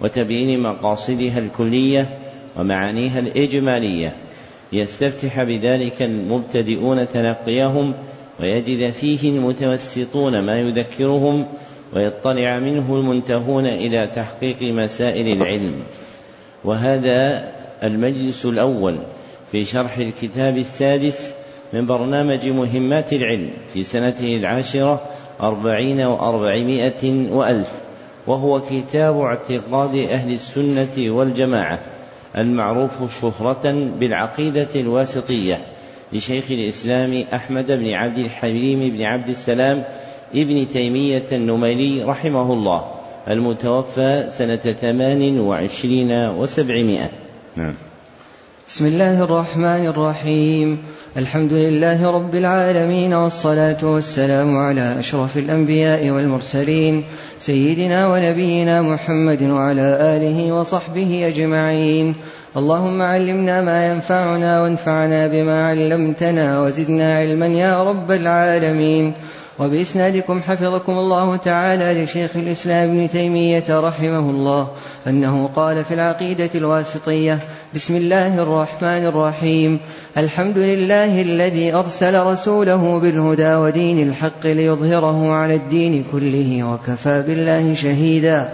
وتبيين مقاصدها الكلية ومعانيها الإجمالية. ليستفتح بذلك المبتدئون تلقيهم ويجد فيه المتوسطون ما يذكرهم ويطلع منه المنتهون إلى تحقيق مسائل العلم. وهذا المجلس الأول في شرح الكتاب السادس من برنامج مهمات العلم في سنته العاشرة أربعين وأربعمائة وألف. وهو كتاب اعتقاد أهل السنة والجماعة المعروف شهرة بالعقيدة الواسطية لشيخ الإسلام أحمد بن عبد الحليم بن عبد السلام ابن تيمية النميري رحمه الله المتوفى سنة ثمان وعشرين وسبعمائة. نعم. بسم الله الرحمن الرحيم. الحمد لله رب العالمين والصلاة والسلام على أشرف الأنبياء والمرسلين سيدنا ونبينا محمد وعلى آله وصحبه أجمعين. اللهم علمنا ما ينفعنا وانفعنا بما علمتنا وزدنا علما يا رب العالمين. وبإسنادكم حفظكم الله تعالى لشيخ الإسلام ابن تيمية رحمه الله أنه قال في العقيدة الواسطية بسم الله الرحمن الرحيم. الحمد لله الذي أرسل رسوله بالهدى ودين الحق ليظهره على الدين كله وكفى بالله شهيدا.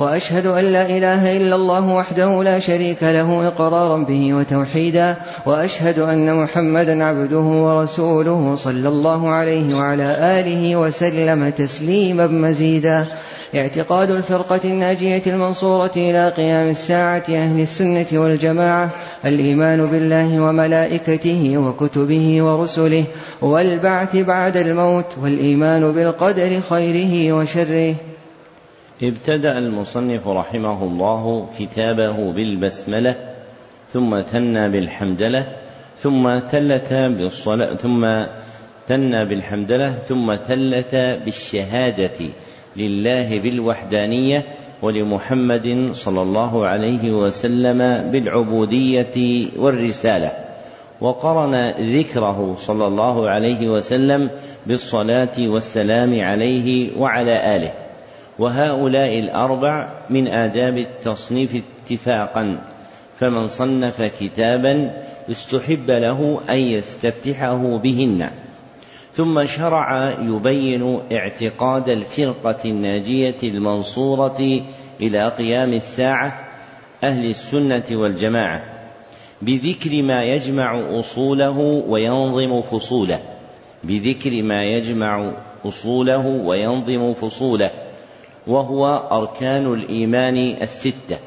وأشهد أن لا إله إلا الله وحده لا شريك له إقرارا به وتوحيدا وأشهد أن محمدا عبده ورسوله صلى الله عليه وعلى آله وسلم تسليما مزيدا. اعتقاد الفرقة الناجية المنصورة إلى قيام الساعة أهل السنة والجماعة الإيمان بالله وملائكته وكتبه ورسله والبعث بعد الموت والإيمان بالقدر خيره وشره. ابتدأ المصنف رحمه الله كتابه بالبسملة ثم ثنى بالحمدلة ثم ثلث بالصلاة ثم ثنى بالحمدلة ثم ثلث بالشهادة لله بالوحدانية ولمحمد صلى الله عليه وسلم بالعبودية والرسالة. وقرن ذكره صلى الله عليه وسلم بالصلاة والسلام عليه وعلى آله. وهؤلاء الأربع من آداب التصنيف اتفاقا فمن صنف كتابا استحب له أن يستفتحه بهن. ثم شرع يبين اعتقاد الفرقة الناجية المنصورة إلى قيام الساعة أهل السنة والجماعة بذكر ما يجمع أصوله وينظم فصوله بذكر ما يجمع أصوله وينظم فصوله. وهو أركان الإيمان الستة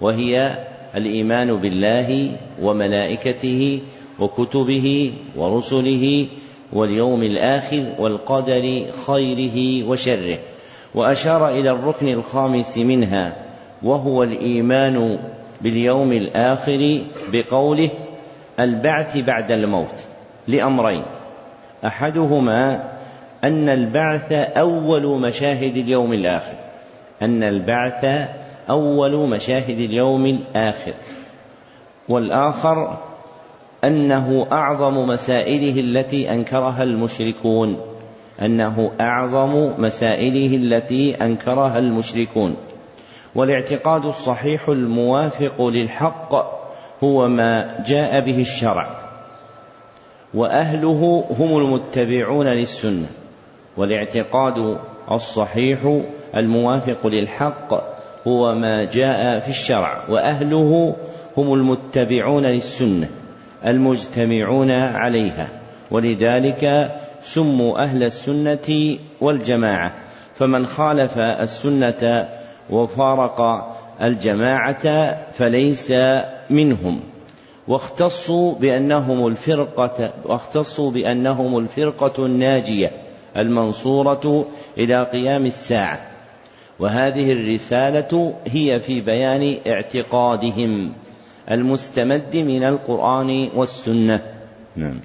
وهي الإيمان بالله وملائكته وكتبه ورسله واليوم الآخر والقدر خيره وشره. وأشار إلى الركن الخامس منها وهو الإيمان باليوم الآخر بقوله البعث بعد الموت لأمرين. أحدهما أن البعث أول مشاهد اليوم الآخر. أن البعث أول مشاهد اليوم الآخر والآخر أنه أعظم مسائله التي أنكرها المشركون أنه أعظم مسائله التي أنكرها المشركون. والاعتقاد الصحيح الموافق للحق هو ما جاء به الشرع وأهله هم المتبعون للسنة والاعتقاد الصحيح الموافق للحق هو ما جاء في الشرع وأهله هم المتبعون للسنة المجتمعون عليها ولذلك سموا أهل السنة والجماعة فمن خالف السنة وفارق الجماعة فليس منهم. واختصوا بأنهم الفرقة واختصوا بأنهم الفرقة الناجية المنصورة إلى قيام الساعة. وهذه الرسالة هي في بيان اعتقادهم المستمد من القرآن والسنة. نعم.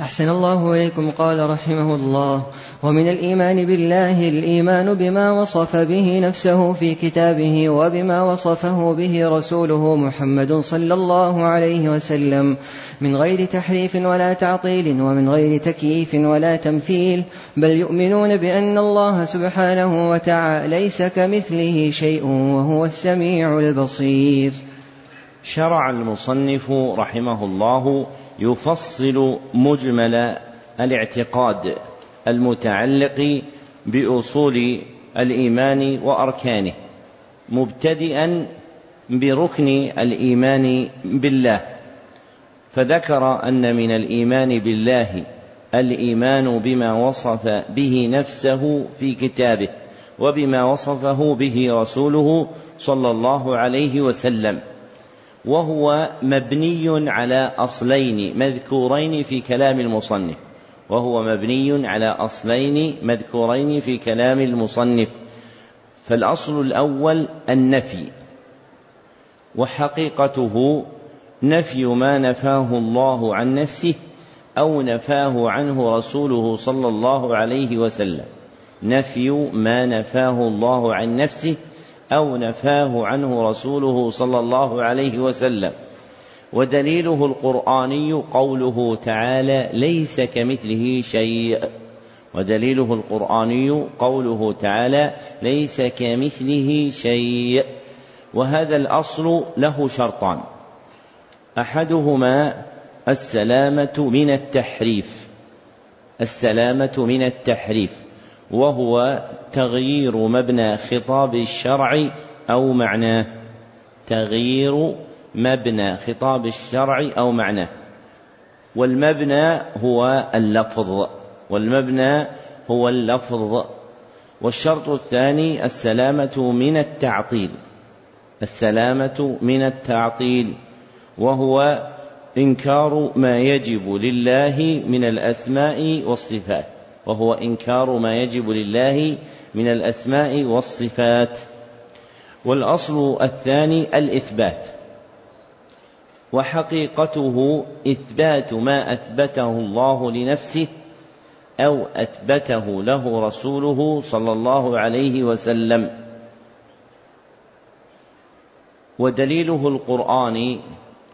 أحسن الله إليكم قال رحمه الله. ومن الإيمان بالله الإيمان بما وصف به نفسه في كتابه وبما وصفه به رسوله محمد صلى الله عليه وسلم. من غير تحريف ولا تعطيل ومن غير تكييف ولا تمثيل. بل يؤمنون بأن الله سبحانه وتعالى ليس كمثله شيء وهو السميع البصير. شرع المصنف رحمه الله يفصل مجمل الاعتقاد المتعلق بأصول الإيمان وأركانه مبتدئا بركن الإيمان بالله. فذكر أن من الإيمان بالله الإيمان بما وصف به نفسه في كتابه وبما وصفه به رسوله صلى الله عليه وسلم. وهو مبني على أصلين مذكورين في كلام المصنف. وهو مبني على أصلين مذكورين في كلام المصنف. فالأصل الأول النفي. وحقيقته نفي ما نفاه الله عن نفسه أو نفاه عنه رسوله صلى الله عليه وسلم. نفي ما نفاه الله عن نفسه أو نفاه عنه رسوله صلى الله عليه وسلم. ودليله القرآني قوله تعالى ليس كمثله شيء. ودليله القرآني قوله تعالى ليس كمثله شيء. وهذا الأصل له شرطان. أحدهما السلامة من التحريف. السلامة من التحريف. وهو تغيير مبنى خطاب الشرع أو معناه. تغيير مبنى خطاب الشرع أو معناه. والمبنى هو اللفظ والمبنى هو اللفظ. والشرط الثاني السلامة من التعطيل. السلامة من التعطيل. وهو إنكار ما يجب لله من الأسماء والصفات. وهو إنكار ما يجب لله من الأسماء والصفات. والأصل الثاني الإثبات. وحقيقته إثبات ما أثبته الله لنفسه أو أثبته له رسوله صلى الله عليه وسلم. ودليله القرآن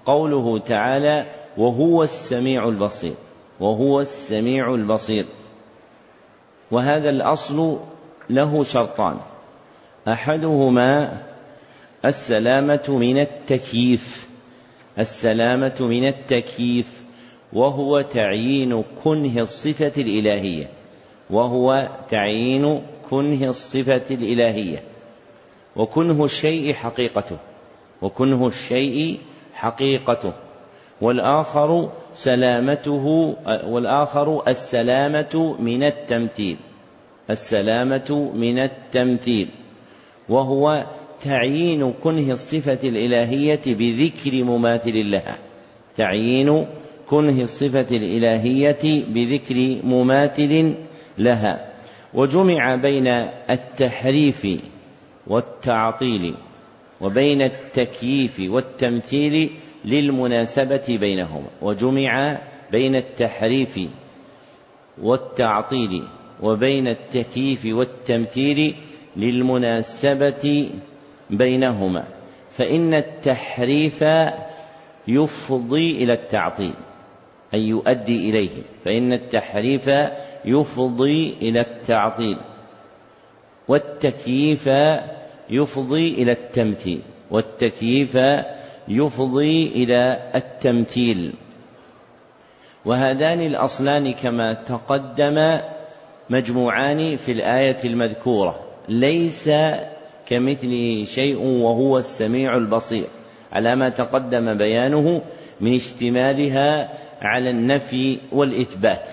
قوله تعالى وهو السميع البصير وهو السميع البصير وهذا الأصل له شرطان. أحدهما السلامة من التكييف. السلامة من التكييف وهو تعيين كنه الصفة الإلهية. وهو تعيين كنه الصفة الإلهية. وكنه الشيء حقيقته. وكنه الشيء حقيقته. والآخر سلامته والآخر السلامة من التمثيل. السلامة من التمثيل. وهو تعيين كنه الصفة الإلهية بذكر مماثل لها. تعيين كنه الصفة الإلهية بذكر مماثل لها. وجمع بين التحريف والتعطيل وبين التكييف والتمثيل للمناسبة بينهما وجمع بين التحريف والتعطيل وبين التكييف والتمثيل للمناسبة بينهما فإن التحريف يفضي إلى التعطيل أي يؤدي إليه فإن التحريف يفضي إلى التعطيل والتكييف يفضي إلى التمثيل والتكييف يفضي إلى التمثيل. وهذان الأصلان كما تقدم مجموعان في الآية المذكورة. ليس كمثله شيء وهو السميع البصير على ما تقدم بيانه من اشتمالها على النفي والإثبات.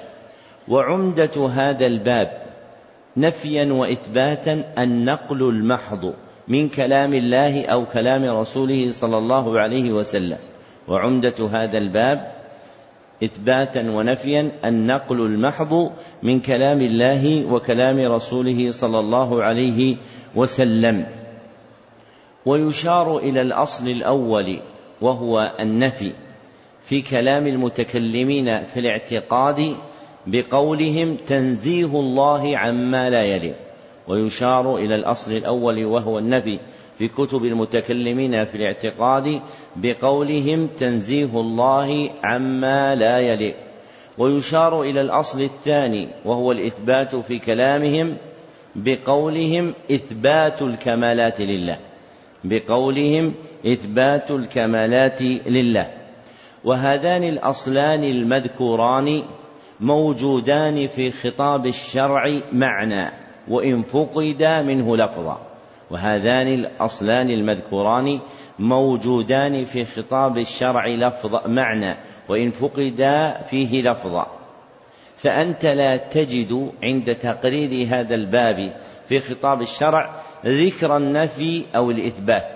وعمدة هذا الباب نفيا وإثباتا النقل المحض. من كلام الله أو كلام رسوله صلى الله عليه وسلم. وعمدة هذا الباب إثباتا ونفيا النقل المحض من كلام الله وكلام رسوله صلى الله عليه وسلم. ويشار إلى الأصل الأول وهو النفي في كلام المتكلمين في الاعتقاد بقولهم تنزيه الله عما لا يليق ويشار إلى الأصل الأول وهو النفي في كتب المتكلمين في الاعتقاد بقولهم تنزيه الله عما لا يليق. ويشار إلى الأصل الثاني وهو الإثبات في كلامهم بقولهم إثبات الكمالات لله. بقولهم إثبات الكمالات لله. وهذان الأصلان المذكوران موجودان في خطاب الشرع معنى. وإن فقد منه لفظا. وهذان الأصلان المذكوران موجودان في خطاب الشرع لفظ معنى وإن فقد فيه لفظا. فأنت لا تجد عند تقرير هذا الباب في خطاب الشرع ذكر النفي أو الإثبات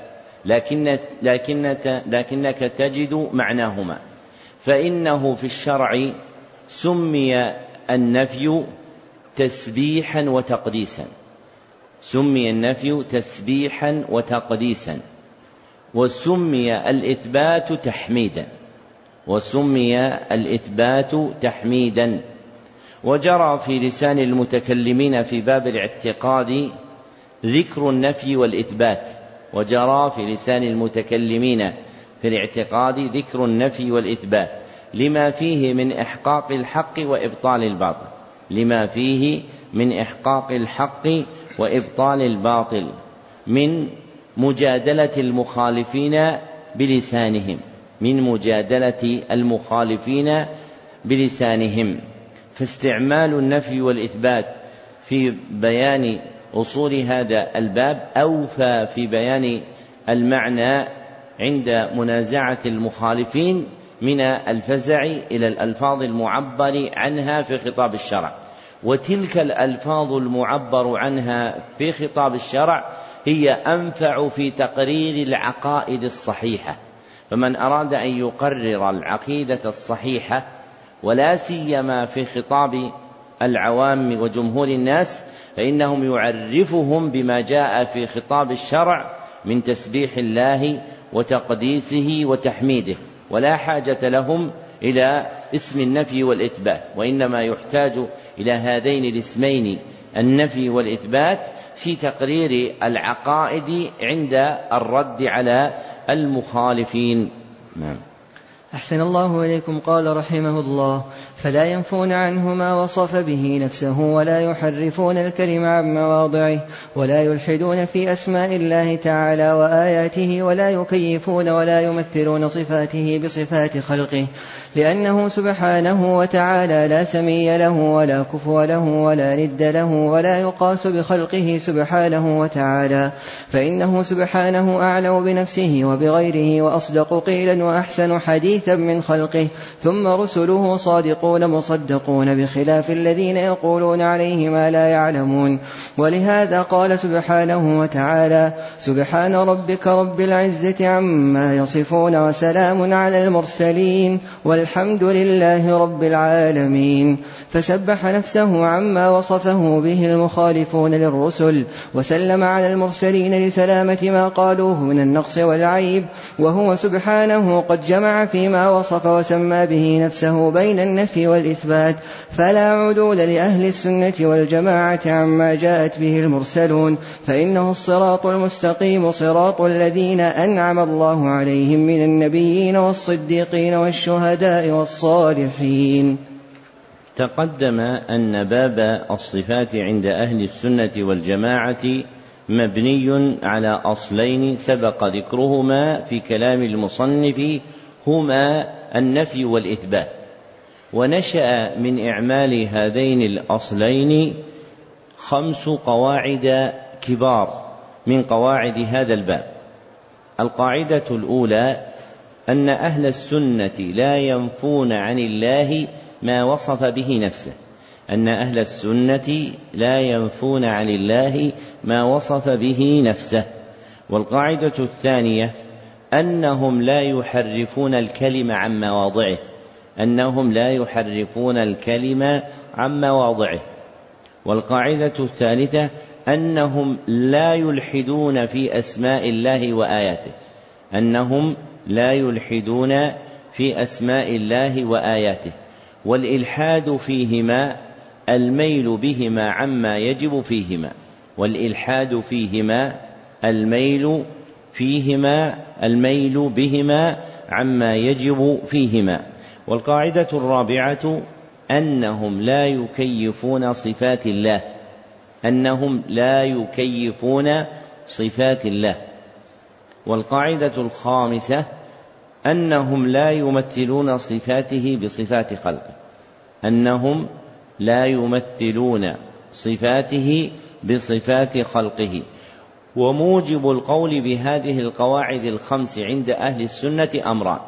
لكن لكنك, لكنك تجد معناهما. فإنه في الشرع سمي النفي تسبيحا وتقديسا. سمي النفي تسبيحا وتقديسا. وسمي الإثبات تحميدا. وسمي الإثبات تحميدا. وجرى في لسان المتكلمين في باب الاعتقاد ذكر النفي والإثبات. وجرى في لسان المتكلمين في الاعتقاد ذكر النفي والإثبات. لما فيه من إحقاق الحق وإبطال الباطل. لما فيه من إحقاق الحق وإبطال الباطل من مجادلة المخالفين بلسانهم من مجادلة المخالفين بلسانهم. فاستعمال النفي والإثبات في بيان أصول هذا الباب أوفى في بيان المعنى عند منازعة المخالفين من الفزع إلى الألفاظ المعبر عنها في خطاب الشرع. وتلك الألفاظ المعبر عنها في خطاب الشرع هي أنفع في تقرير العقائد الصحيحة. فمن أراد أن يقرر العقيدة الصحيحة ولا سيما في خطاب العوام وجمهور الناس فإنهم يعرفهم بما جاء في خطاب الشرع من تسبيح الله وتقديسه وتحميده. ولا حاجة لهم إلى اسم النفي والإثبات وإنما يحتاج إلى هذين الاسمين النفي والإثبات في تقرير العقائد عند الرد على المخالفين. نعم. أحسن الله إليكم قال رحمه الله. فلا ينفون عنه ما وصف به نفسه ولا يحرفون الكلم عن مواضعه ولا يلحدون في أسماء الله تعالى وآياته ولا يكيفون ولا يمثلون صفاته بصفات خلقه لأنه سبحانه وتعالى لا سمي له ولا كفو له ولا ند له ولا يقاس بخلقه سبحانه وتعالى. فإنه سبحانه أعلم بنفسه وبغيره وأصدق قيلا وأحسن حديثا. من خلقه ثم رسله صادقون مصدقون بخلاف الذين يقولون عليه ما لا يعلمون. ولهذا قال سبحانه وتعالى سبحان ربك رب العزة عما يصفون وسلام على المرسلين والحمد لله رب العالمين. فسبح نفسه عما وصفه به المخالفون للرسل وسلم على المرسلين لسلامة ما قالوه من النقص والعيب وهو سبحانه قد جمع فيما ما وصف وسمى به نفسه بين النفي والإثبات فلا عدول لأهل السنة والجماعة عما جاءت به المرسلون فإنه الصراط المستقيم صراط الذين أنعم الله عليهم من النبيين والصديقين والشهداء والصالحين. تقدم أن باب الصفات عند أهل السنة والجماعة مبني على أصلين سبق ذكرهما في كلام المصنف هما النفي والإثبات. ونشأ من إعمال هذين الأصلين خمس قواعد كبار من قواعد هذا الباب. القاعدة الأولى أن أهل السنة لا ينفون عن الله ما وصف به نفسه. أن أهل السنة لا ينفون عن الله ما وصف به نفسه. والقاعدة الثانية أنهم لا يحرفون الكلم عن مواضعه. أنهم لا يحرفون الكلم عن مواضعه. والقاعدة الثالثة أنهم لا يلحدون في أسماء الله وآياته. أنهم لا يلحدون في أسماء الله وآياته. والإلحاد فيهما الميل بهما عما يجب فيهما والإلحاد فيهما الميل فيهما الميل بهما عما يجب فيهما. والقاعدة الرابعة أنهم لا يكيفون صفات الله أنهم لا يكيفون صفات الله. والقاعدة الخامسة أنهم لا يمثلون صفاته بصفات خلقه أنهم لا يمثلون صفاته بصفات خلقه. وموجب القول بهذه القواعد الخمس عند أهل السنة أمران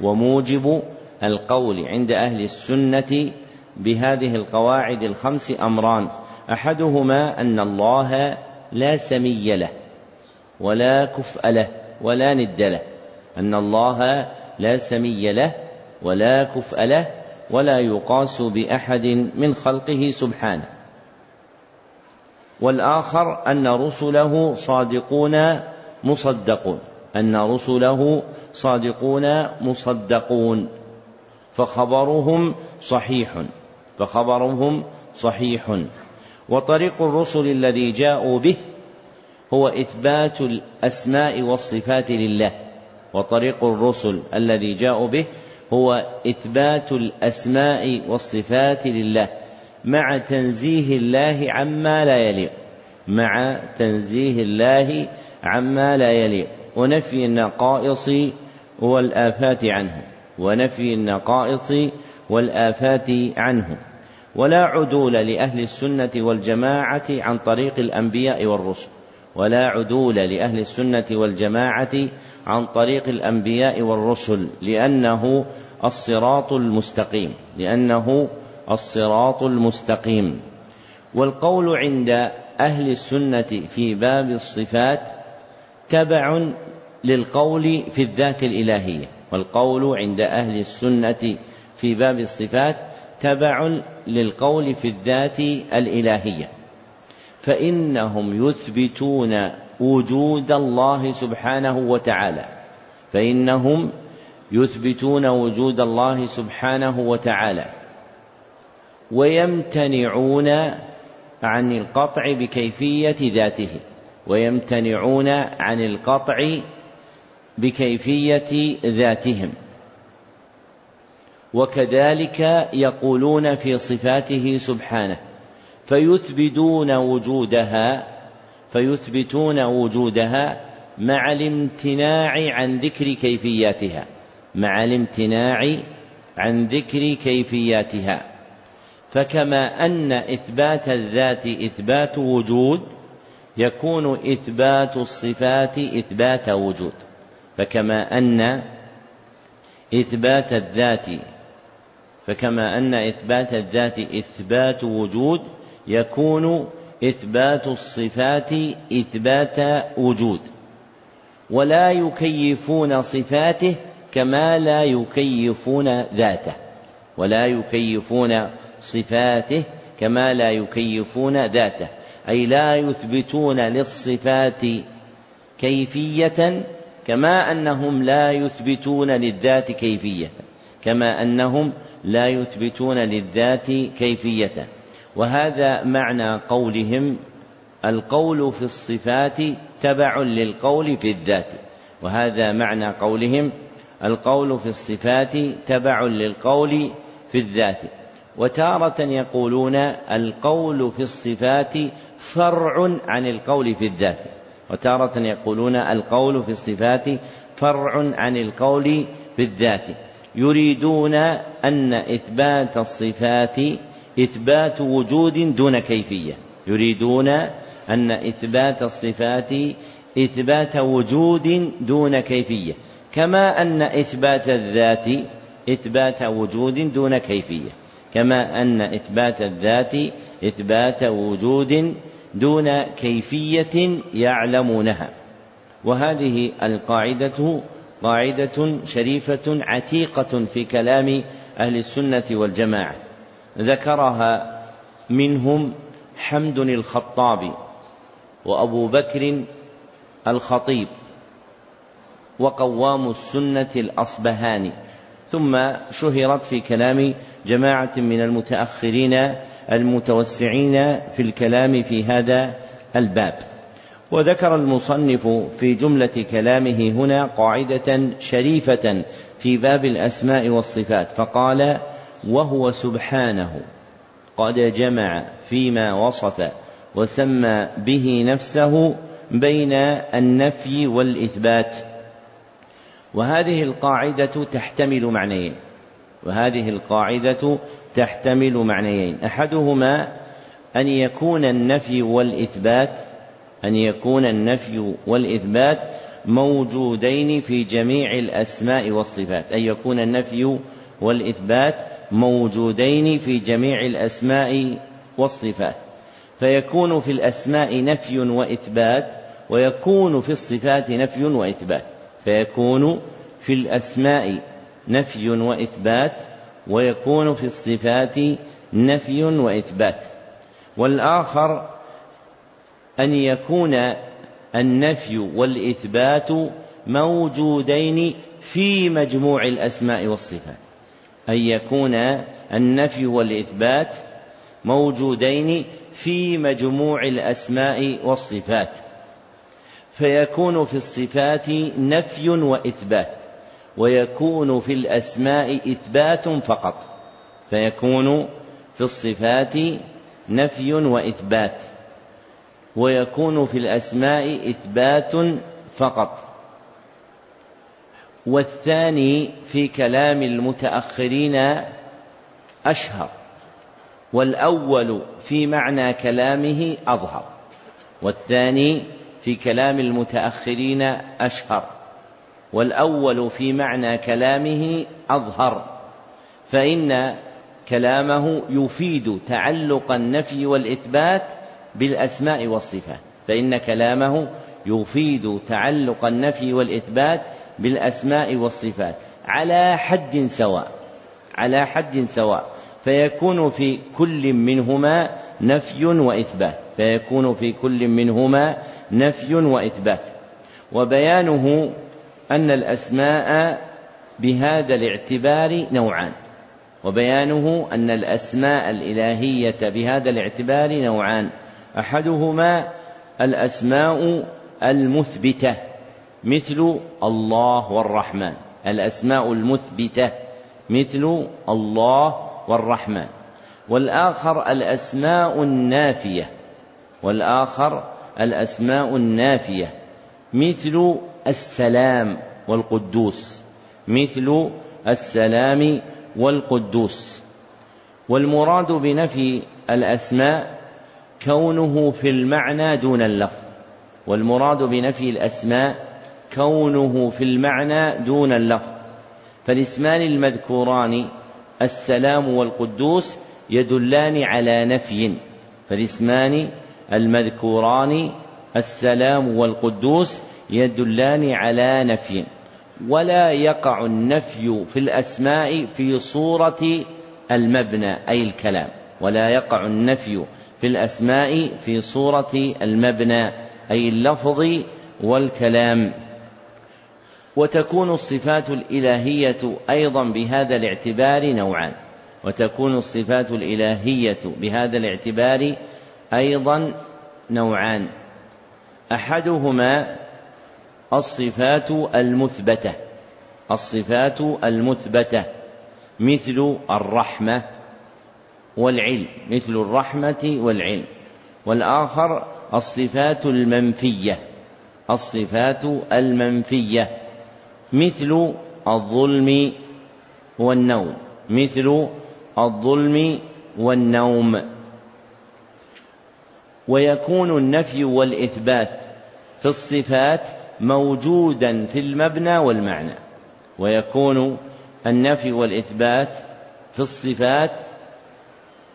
وموجب القول عند أهل السنة بهذه القواعد الخمس أمران. أحدهما أن الله لا سمي له ولا كفء له ولا ند له. أن الله لا سمي له ولا كفء له ولا يقاس بأحد من خلقه سبحانه. والآخر أن رسله صادقون مصدقون. أن رسله صادقون مصدقون. فخبرهم صحيح. فخبرهم صحيح. وطريق الرسل الذي جاءوا به هو إثبات الأسماء والصفات لله. وطريق الرسل الذي جاءوا به هو إثبات الأسماء والصفات لله مع تنزيه الله عما لا يليق. مع تنزيه الله عما لا يليق. ونفي النقائص والآفات عنه. ونفي النقائص والآفات عنه. ولا عدول لأهل السنة والجماعة عن طريق الأنبياء والرسل. ولا عدول لأهل السنة والجماعة عن طريق الأنبياء والرسل لأنه الصراط المستقيم لأنه الصراط المستقيم. والقول عند أهل السنة في باب الصفات تبع للقول في الذات الإلهية والقول عند أهل السنة في باب الصفات تبع للقول في الذات الإلهية. فإنهم يثبتون وجود الله سبحانه وتعالى. فإنهم يثبتون وجود الله سبحانه وتعالى. ويمتنعون عن القطع بكيفية ذاته. ويمتنعون عن القطع بكيفية ذاتهم. وكذلك يقولون في صفاته سبحانه. فيثبتون وجودها فيثبتون وجودها مع الامتناع عن ذكر كيفياتها مع الامتناع عن ذكر كيفياتها. فكما أن إثبات الذات إثبات وجود يكون إثبات الصفات إثبات وجود. فكما أن إثبات الذات فكما أن إثبات الذات إثبات وجود يكون إثبات الصفات إثبات وجود ولا يكيفون صفاته كما لا يكيفون ذاته ولا يكيفون صفاته كما لا يكيفون ذاته أي لا يثبتون للصفات كيفية كما أنهم لا يثبتون للذات كيفية كما أنهم لا يثبتون للذات كيفية. وهذا معنى قولهم القول في الصفات تبع للقول في الذات وهذا معنى قولهم القول في الصفات تبع للقول في الذات. وتارة يقولون القول في الصفات فرع عن القول في الذات. وتارة يقولون القول في الصفات فرع عن القول في الذات. يريدون أن إثبات الصفات إثبات وجود دون كيفية. يريدون أن إثبات الصفات إثبات وجود دون كيفية. كما أن إثبات الذات إثبات وجود دون كيفية. كما أن إثبات الذات إثبات وجود دون كيفية يعلمونها. وهذه القاعدة قاعدة شريفة عتيقة في كلام أهل السنة والجماعة. ذكرها منهم حمد الخطابي وأبو بكر الخطيب وقوام السنة الأصبهاني. ثم شهرت في كلام جماعة من المتأخرين المتوسعين في الكلام في هذا الباب. وذكر المصنف في جملة كلامه هنا قاعدة شريفة في باب الأسماء والصفات فقال وهو سبحانه. قد جمع فيما وصف وسمى به نفسه بين النفي والإثبات. وهذه القاعدة تحتمل معنيين. وهذه القاعدة تحتمل معنيين. أحدهما أن يكون النفي والإثبات أن يكون النفي والإثبات موجودين في جميع الأسماء والصفات. أن يكون النفي والإثبات موجودين في جميع الأسماء والصفات. فيكون في الأسماء نفي وإثبات ويكون في الصفات نفي وإثبات. فيكون في الأسماء نفي وإثبات ويكون في الصفات نفي وإثبات. والآخر أن يكون النفي والإثبات موجودين في مجموع الأسماء والصفات. أن يكون النفي والإثبات موجودين في مجموع الأسماء والصفات. فيكون في الصفات نفي وإثبات ويكون في الأسماء إثبات فقط. فيكون في الصفات نفي وإثبات ويكون في الأسماء إثبات فقط. والثاني في كلام المتأخرين أشهر والأول في معنى كلامه أظهر والثاني في كلام المتأخرين أشهر والأول في معنى كلامه أظهر فإن كلامه يفيد تعلق النفي والإثبات بالأسماء والصفات. فإن كلامه يفيد تعلق النفي والإثبات بالأسماء والصفات على حد سواء على حد سواء فيكون في كل منهما نفي وإثبات فيكون في كل منهما نفي وإثبات. وبيانه أن الأسماء بهذا الاعتبار نوعان. وبيانه أن الأسماء الإلهية بهذا الاعتبار نوعان. أحدهما الأسماء المثبتة مثل الله والرحمن. الأسماء المثبتة مثل الله والرحمن. والآخر الأسماء النافية. والآخر الأسماء النافية مثل السلام والقدوس. مثل السلام والقدوس. والمراد بنفي الأسماء كونه في المعنى دون اللفظ والمراد بنفي الأسماء كونه في المعنى دون اللفظ. فالاسمان المذكوران السلام والقدوس يدلان على نفي فالاسمان المذكوران السلام والقدوس يدلان على نفي. ولا يقع النفي في الأسماء في صورة المبنى أي الكلام. ولا يقع النفي في الأسماء في صورة المبنى أي اللفظ والكلام. وتكون الصفات الإلهية أيضا بهذا الاعتبار نوعان وتكون الصفات الإلهية بهذا الاعتبار أيضا نوعان أحدهما الصفات المثبتة الصفات المثبتة مثل الرحمة والعلم مثل الرحمة والعلم. والآخر الصفات المنفية الصفات المنفية مثل الظلم والنوم مثل الظلم والنوم. ويكون النفي والإثبات في الصفات موجودا في المبنى والمعنى. ويكون النفي والإثبات في الصفات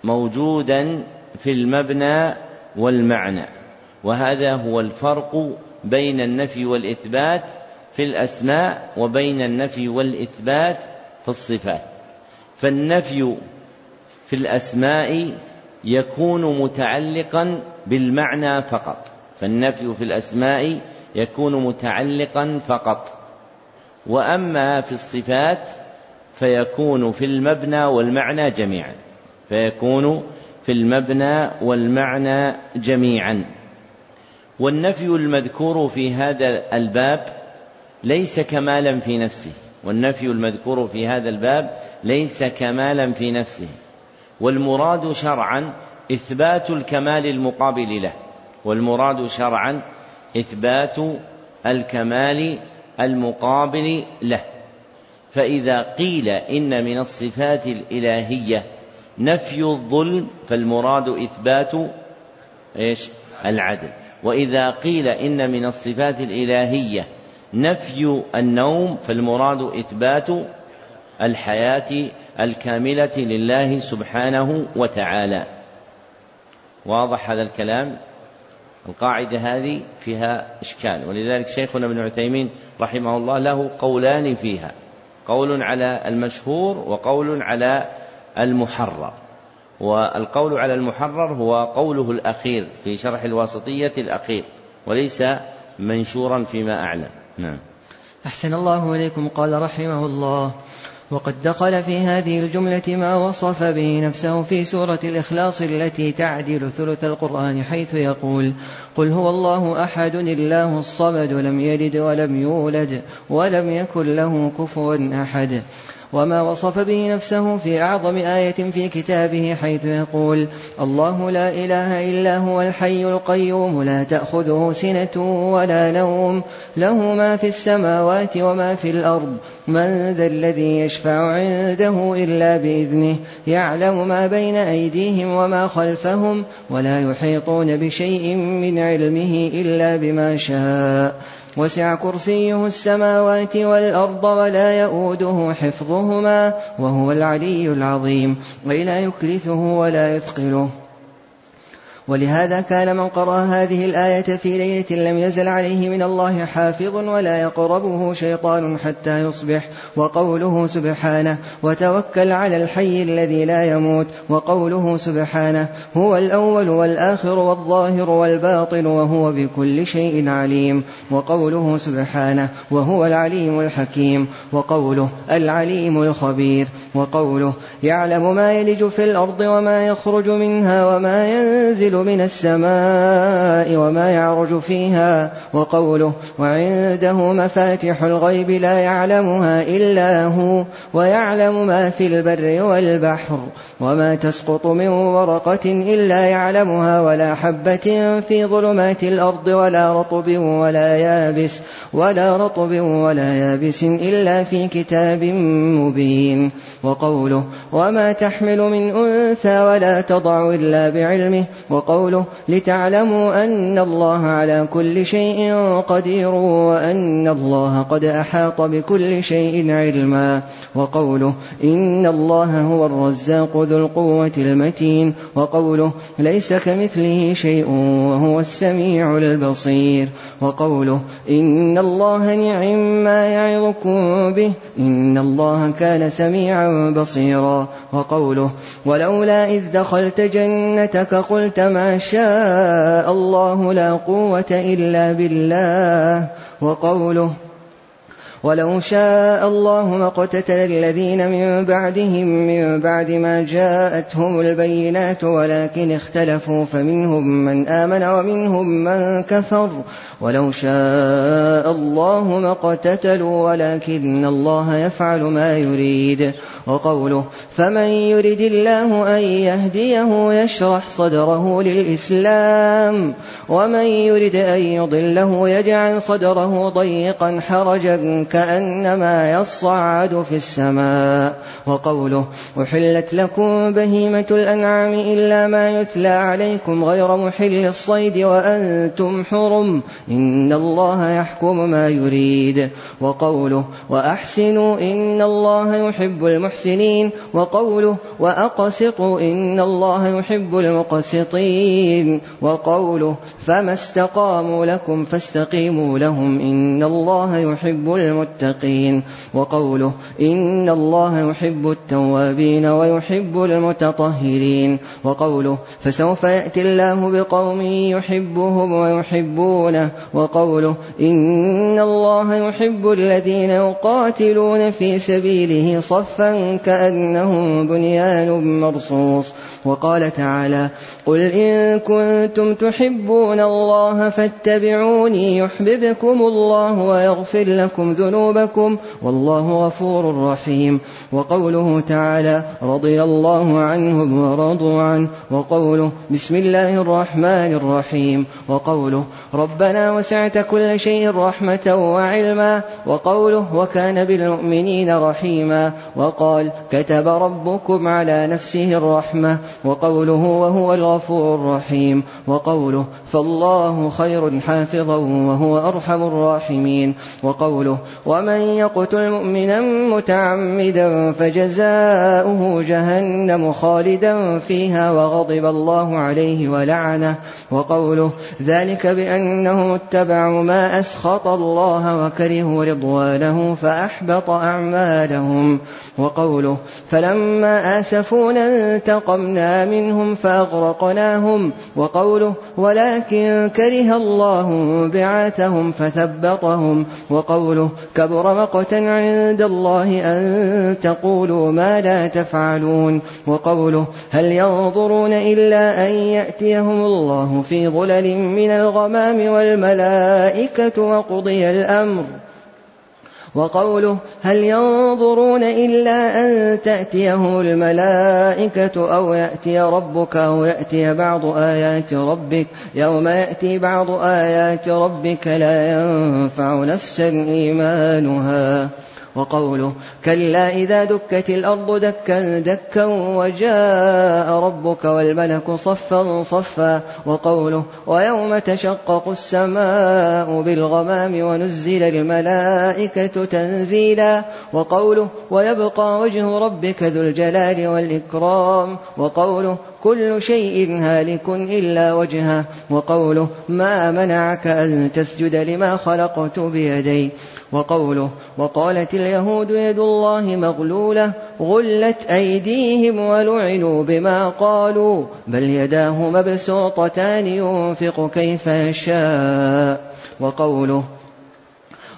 موجودا في المبنى والمعنى. وهذا هو الفرق بين النفي والإثبات في الأسماء وبين النفي والإثبات في الصفات. فالنفي في الأسماء يكون متعلقا بالمعنى فقط. فالنفي في الأسماء يكون متعلقا فقط. وأما في الصفات فيكون في المبنى والمعنى جميعا. فيكون في المبنى والمعنى جميعا. والنفي المذكور في هذا الباب ليس كمالا في نفسه. والنفي المذكور في هذا الباب ليس كمالا في نفسه. والمراد شرعا إثبات الكمال المقابل له. والمراد شرعا إثبات الكمال المقابل له. فإذا قيل إن من الصفات الإلهية نفي الظلم فالمراد إثبات إيش؟ العدل. وإذا قيل إن من الصفات الإلهية نفي النوم فالمراد إثبات الحياة الكاملة لله سبحانه وتعالى. واضح هذا الكلام؟ القاعدة هذه فيها إشكال. ولذلك شيخنا ابن عثيمين رحمه الله له قولان فيها. قول على المشهور وقول على المحرر. والقول على المحرر هو قوله الأخير في شرح الواسطية الأخير وليس منشورا فيما أعلم. نعم. أحسن الله إليكم. قال رحمه الله وقد دخل في هذه الجملة ما وصف به نفسه في سورة الإخلاص التي تعدل ثلث القرآن حيث يقول قل هو الله أحد الله الصمد لم يلد ولم يولد ولم يكن له كفوا أحد. وما وصف به نفسه في أعظم آية في كتابه حيث يقول الله لا إله إلا هو الحي القيوم لا تأخذه سنة ولا نوم له ما في السماوات وما في الأرض من ذا الذي يشفع عنده إلا بإذنه يعلم ما بين أيديهم وما خلفهم ولا يحيطون بشيء من علمه إلا بما شاء وسع كرسيه السماوات والأرض ولا يؤوده حفظهما وهو العلي العظيم. ولا يكلفه ولا يثقله. ولهذا كان من قرأ هذه الآية في ليلة لم يزل عليه من الله حافظ ولا يقربه شيطان حتى يصبح وقوله سبحانه وتوكل على الحي الذي لا يموت وقوله سبحانه هو الأول والآخر والظاهر والباطن وهو بكل شيء عليم وقوله سبحانه وهو العليم الحكيم وقوله العليم الخبير وقوله يعلم ما يلج في الأرض وما يخرج منها وما ينزل من السماء وما يعرج فيها وقوله وعنده مفاتح الغيب لا يعلمها إلا هو ويعلم ما في البر والبحر وما تسقط من ورقة إلا يعلمها ولا حبة في ظلمات الأرض ولا رطب ولا يابس ولا رطب ولا يابس إلا في كتاب مبين وقوله وما تحمل من أنثى ولا تضع إلا بعلمه وقوله لتعلموا أن الله على كل شيء قدير وأن الله قد أحاط بكل شيء علما وقوله إن الله هو الرزاق ذو القوة المتين وقوله ليس كمثله شيء وهو السميع البصير وقوله إن الله نعم ما يعظكم به إن الله كان سميعا بصيرا وقوله ولولا إذ دخلت جنتك قلت ما شاء الله لا قوة إلا بالله. وقوله ولو شاء الله ما اقتتل الذين من بعدهم من بعد ما جاءتهم البينات ولكن اختلفوا فمنهم من آمن ومنهم من كفر. ولو شاء الله ما اقتتلوا ولكن الله يفعل ما يريد. وقوله فمن يرد الله أن يهديه يشرح صدره للإسلام ومن يرد أن يضله يجعل صدره ضيقا حرجا كأنما يصعد في السماء. وقوله أحلت لكم بهيمة الأنعام إلا ما يتلى عليكم غير محل الصيد وأنتم حرم. إن الله يحكم ما يريد. وقوله وأحسنوا إن الله يحب المحسنين. وقوله وأقسطوا إن الله يحب المقسطين. وقوله فما استقاموا لكم فاستقيموا لهم. إن الله يحب المتقين. وقوله إن الله يحب التوابين ويحب المتطهرين. وقوله فسوف يأتي الله بقوم يحبهم ويحبونه. وقوله إن الله يحب الذين يقاتلون في سبيله صفا كأنهم بنيان مرصوص. وقال تعالى قل إن كنتم تحبون الله فاتبعوني يحببكم الله ويغفر لكم ذنوبكم والله غفور رحيم. وقوله تعالى رضي الله عنهم ورضوا عنه وقوله بسم الله الرحمن الرحيم وقوله ربنا وسعت كل شيء رحمة وعلما وقوله وكان بالمؤمنين رحيما وقال كتب ربكم على نفسه الرحمة وقوله وهو الغفور الرحيم وقوله فالله خير حافظا وهو أرحم الراحمين وقوله ومن يقتل مؤمنا متعمدا فجزاؤه جهنم خالدا فيها وغضب الله عليه ولعنه وقوله ذلك بأنهم اتبعوا ما أسخط الله وكرهوا رضوانه فأحبط أعمالهم وقوله فلما آسفونا انتقمنا منهم فأغرقناهم وقوله ولكن كره الله بعاثهم فثبطهم وقوله كبر مقتا عند الله أن تقولوا ما لا تفعلون. وقوله هل ينظرون إلا أن يأتيهم الله في ظلل من الغمام والملائكة وقضي الأمر. وقوله هل ينظرون إلا أن تأتيهم الملائكة أو يأتي ربك أو يأتي بعض آيات ربك يوم يأتي بعض آيات ربك لا ينفع نفسا إيمانها وقوله كلا إذا دكت الأرض دكا دكا وجاء ربك والملك صفا صفا وقوله ويوم تشقق السماء بالغمام ونزل الملائكة تنزيلا وقوله ويبقى وجه ربك ذو الجلال والإكرام وقوله كل شيء هالك إلا وجهه وقوله ما منعك أن تسجد لما خلقت بيدي وقوله وقالت اليهود يد الله مغلولة غلت أيديهم ولعنوا بما قالوا بل يداه مبسوطتان ينفق كيف يشاء. وقوله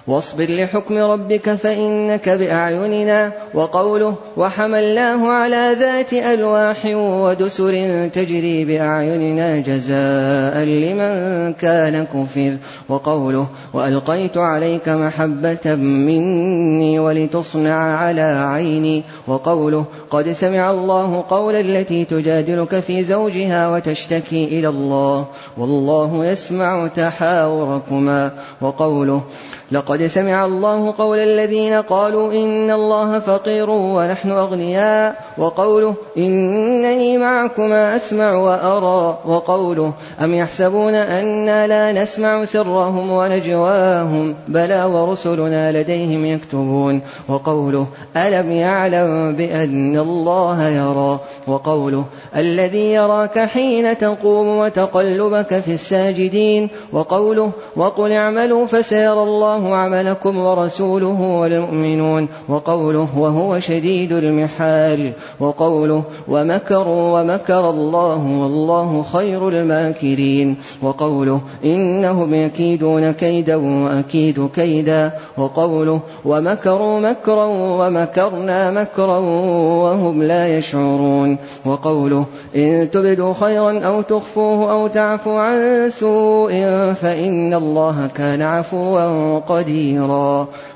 واصبر لحكم ربك فإنك بأعيننا. وقوله وحملناه على ذات ألواح ودسر تجري بأعيننا جزاء لمن كان كفر. وقوله وألقيت عليك محبة مني ولتصنع على عيني. وقوله قد سمع الله قول التي تجادلك في زوجها وتشتكي إلى الله. والله يسمع تحاوركما. وقوله لقد سمع الله قول الذين قالوا إن الله فقير ونحن أغنياء وقوله إنني معكما أسمع وأرى وقوله أم يحسبون أنا لا نسمع سرهم ونجواهم بلى ورسلنا لديهم يكتبون وقوله ألم يعلم بأن الله يرى وقوله الذي يراك حين تقوم وتقلبك في الساجدين وقوله وقل اعملوا فسيرى الله عملكم ورسوله والمؤمنون وقوله وهو شديد المحال وقوله ومكروا ومكر الله والله خير الماكرين وقوله إنهم يكيدون كيدا وأكيد كيدا وقوله ومكروا مكرا ومكرنا مكرا وهم لا يشعرون وقوله إن تبدوا خيرا أو تخفوه أو تعفوا عن سوء فإن الله كان عفوا قديرا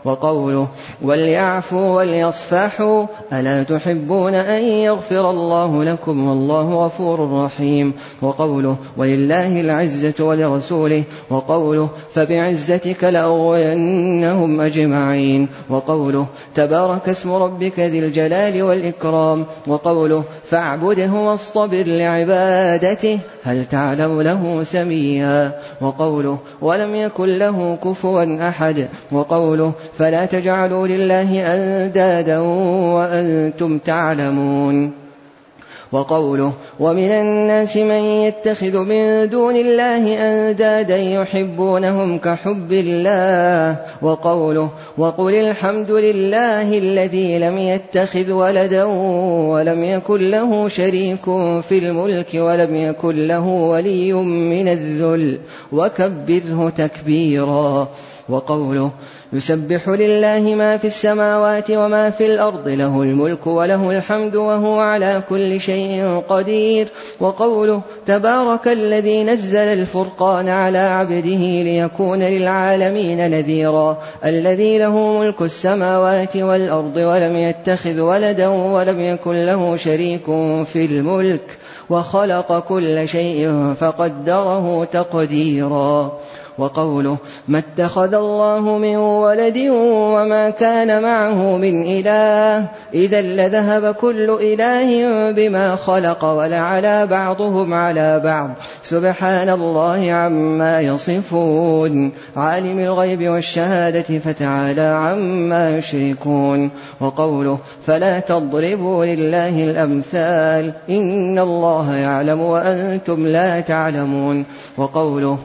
وقوله وليعفوا وليصفحوا ألا تحبون أن يغفر الله لكم والله غفور رحيم وقوله ولله العزة ولرسوله وقوله فبعزتك لأغوينهم أجمعين وقوله تبارك اسم ربك ذي الجلال والإكرام وقوله فاعبده واصطبر لعبادته هل تعلم له سميا وقوله ولم يكن له كفوا أحد وقوله فلا تجعلوا لله أندادا وأنتم تعلمون. وقوله ومن الناس من يتخذ من دون الله أندادا يحبونهم كحب الله. وقوله وقل الحمد لله الذي لم يتخذ ولدا ولم يكن له شريك في الملك ولم يكن له ولي من الذل. وكبره تكبيرا. وقوله يسبح لله ما في السماوات وما في الأرض له الملك وله الحمد وهو على كل شيء قدير. وقوله تبارك الذي نزل الفرقان على عبده ليكون للعالمين نذيرا الذي له ملك السماوات والأرض ولم يتخذ ولدا ولم يكن له شريك في الملك وخلق كل شيء فقدره تقديرا. وقوله ما اتخذ الله من ولد وما كان معه من إله. إذا لذهب كل إله بما خلق ولعلى بعضهم على بعض. سبحان الله عما يصفون. عالم الغيب والشهادة فتعالى عما يشركون. وقوله فلا تضربوا لله الأمثال إن الله يعلم وأنتم لا تعلمون. وقوله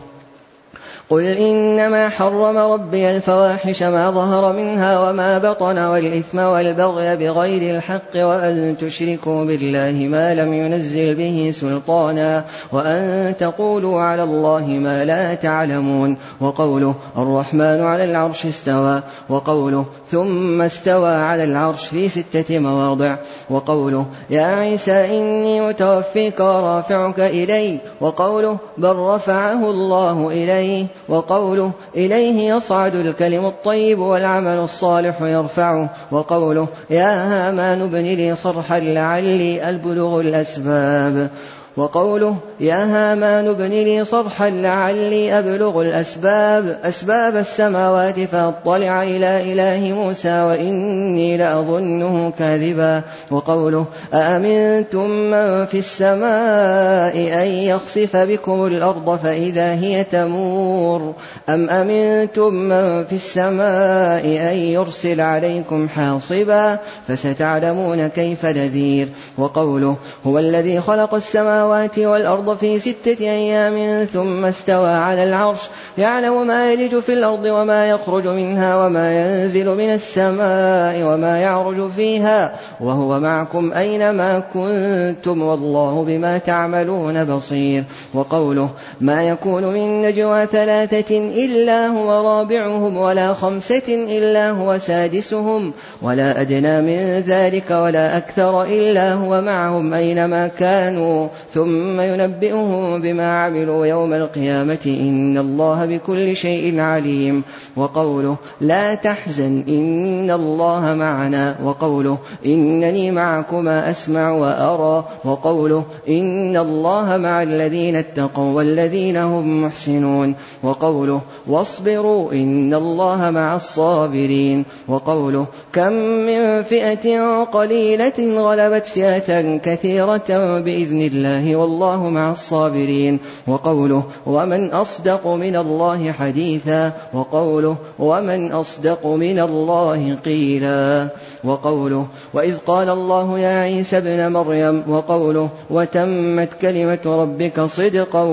قل إنما حرم ربي الفواحش ما ظهر منها وما بطن والإثم والبغي بغير الحق وأن تشركوا بالله ما لم ينزل به سلطانا وأن تقولوا على الله ما لا تعلمون وقوله الرحمن على العرش استوى وقوله ثم استوى على العرش في ستة مواضع وقوله يا عيسى إني متوفيك ورافعك إلي وقوله بل رفعه الله إليه وقوله إليه يصعد الكلم الطيب والعمل الصالح يرفعه وقوله يا هامان ابن لي صرحا لعلي أبلغ الأسباب وقوله يا هامان ابن لي صرحا لعلي أبلغ الأسباب أسباب السماوات فأطلع إلى إله موسى وإني لأظنه كاذبا. وقوله أأمنتم من في السماء أن يخسف بكم الأرض فإذا هي تمور؟ أم أمنتم من في السماء أن يرسل عليكم حاصبا فستعلمون كيف نذير؟ وقوله هو الذي خلق السماوات السماوات والأرض في ستة أيام ثم استوى على العرش. يعلم ما يلج في الأرض وما يخرج منها وما ينزل من السماء وما يعرج فيها. وهو معكم أينما كنتم والله بما تعملون بصير. وقوله ما يكون من نجوى ثلاثة إلا هو رابعهم ولا خمسة إلا هو سادسهم ولا أدنى من ذلك ولا أكثر إلا هو معهم أينما كانوا ثم ينبئهم بما عملوا يوم القيامة إن الله بكل شيء عليم وقوله لا تحزن إن الله معنا وقوله إنني معكما أسمع وأرى وقوله إن الله مع الذين اتقوا والذين هم محسنون وقوله واصبروا إن الله مع الصابرين وقوله كم من فئة قليلة غلبت فئة كثيرة بإذن الله والله مع الصابرين. وقوله ومن أصدق من الله حديثا وقوله ومن أصدق من الله قيلا. وقوله وإذ قال الله يا عيسى ابن مريم وقوله وتمت كلمة ربك صدقا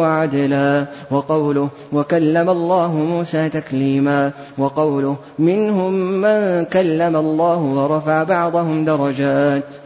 وعدلا. وقوله وكلم الله موسى تكليما. وقوله منهم من كلم الله ورفع بعضهم درجات.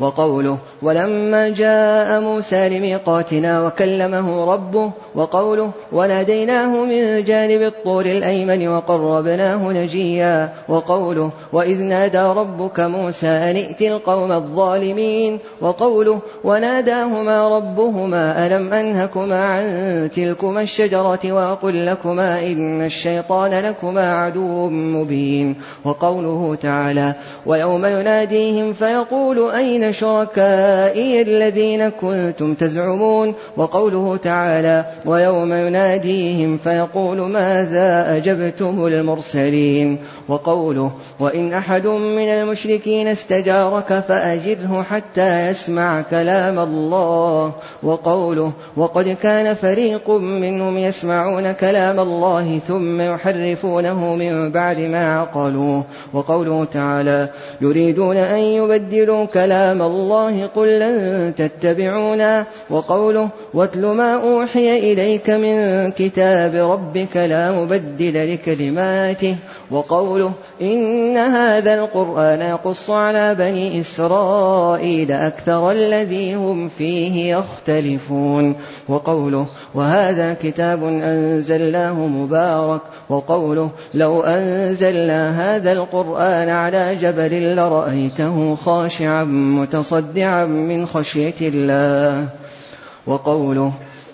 وقوله ولما جاء موسى لميقاتنا وكلمه ربه وقوله وناديناه من جانب الطور الأيمن وقربناه نجيا وقوله وإذ نادى ربك موسى أن ائت القوم الظالمين وقوله وناداهما ربهما ألم أنهكما عن تلكما الشجرة وأقل لكما إن الشيطان لكما عدو مبين وقوله تعالى ويوم يناديهم فيقول أين شركائي الذين كنتم تزعمون وقوله تعالى ويوم يناديهم فيقول ماذا أجبتم المرسلين وقوله وإن أحد من المشركين استجارك فأجره حتى يسمع كلام الله وقوله وقد كان فريق منهم يسمعون كلام الله ثم يحرفونه من بعد ما عقلوه وقوله تعالى يريدون أن يبدلوا كلام الله قل لن تتبعونا وقوله واتل ما أوحي إليك من كتاب ربك لا مبدل لكلماته وقوله إن هذا القرآن يقص على بني إسرائيل أكثر الذي هم فيه يختلفون. وقوله وهذا كتاب أنزلناه مبارك. وقوله لو أنزلنا هذا القرآن على جبل لرأيته خاشعا متصدعا من خشية الله. وقوله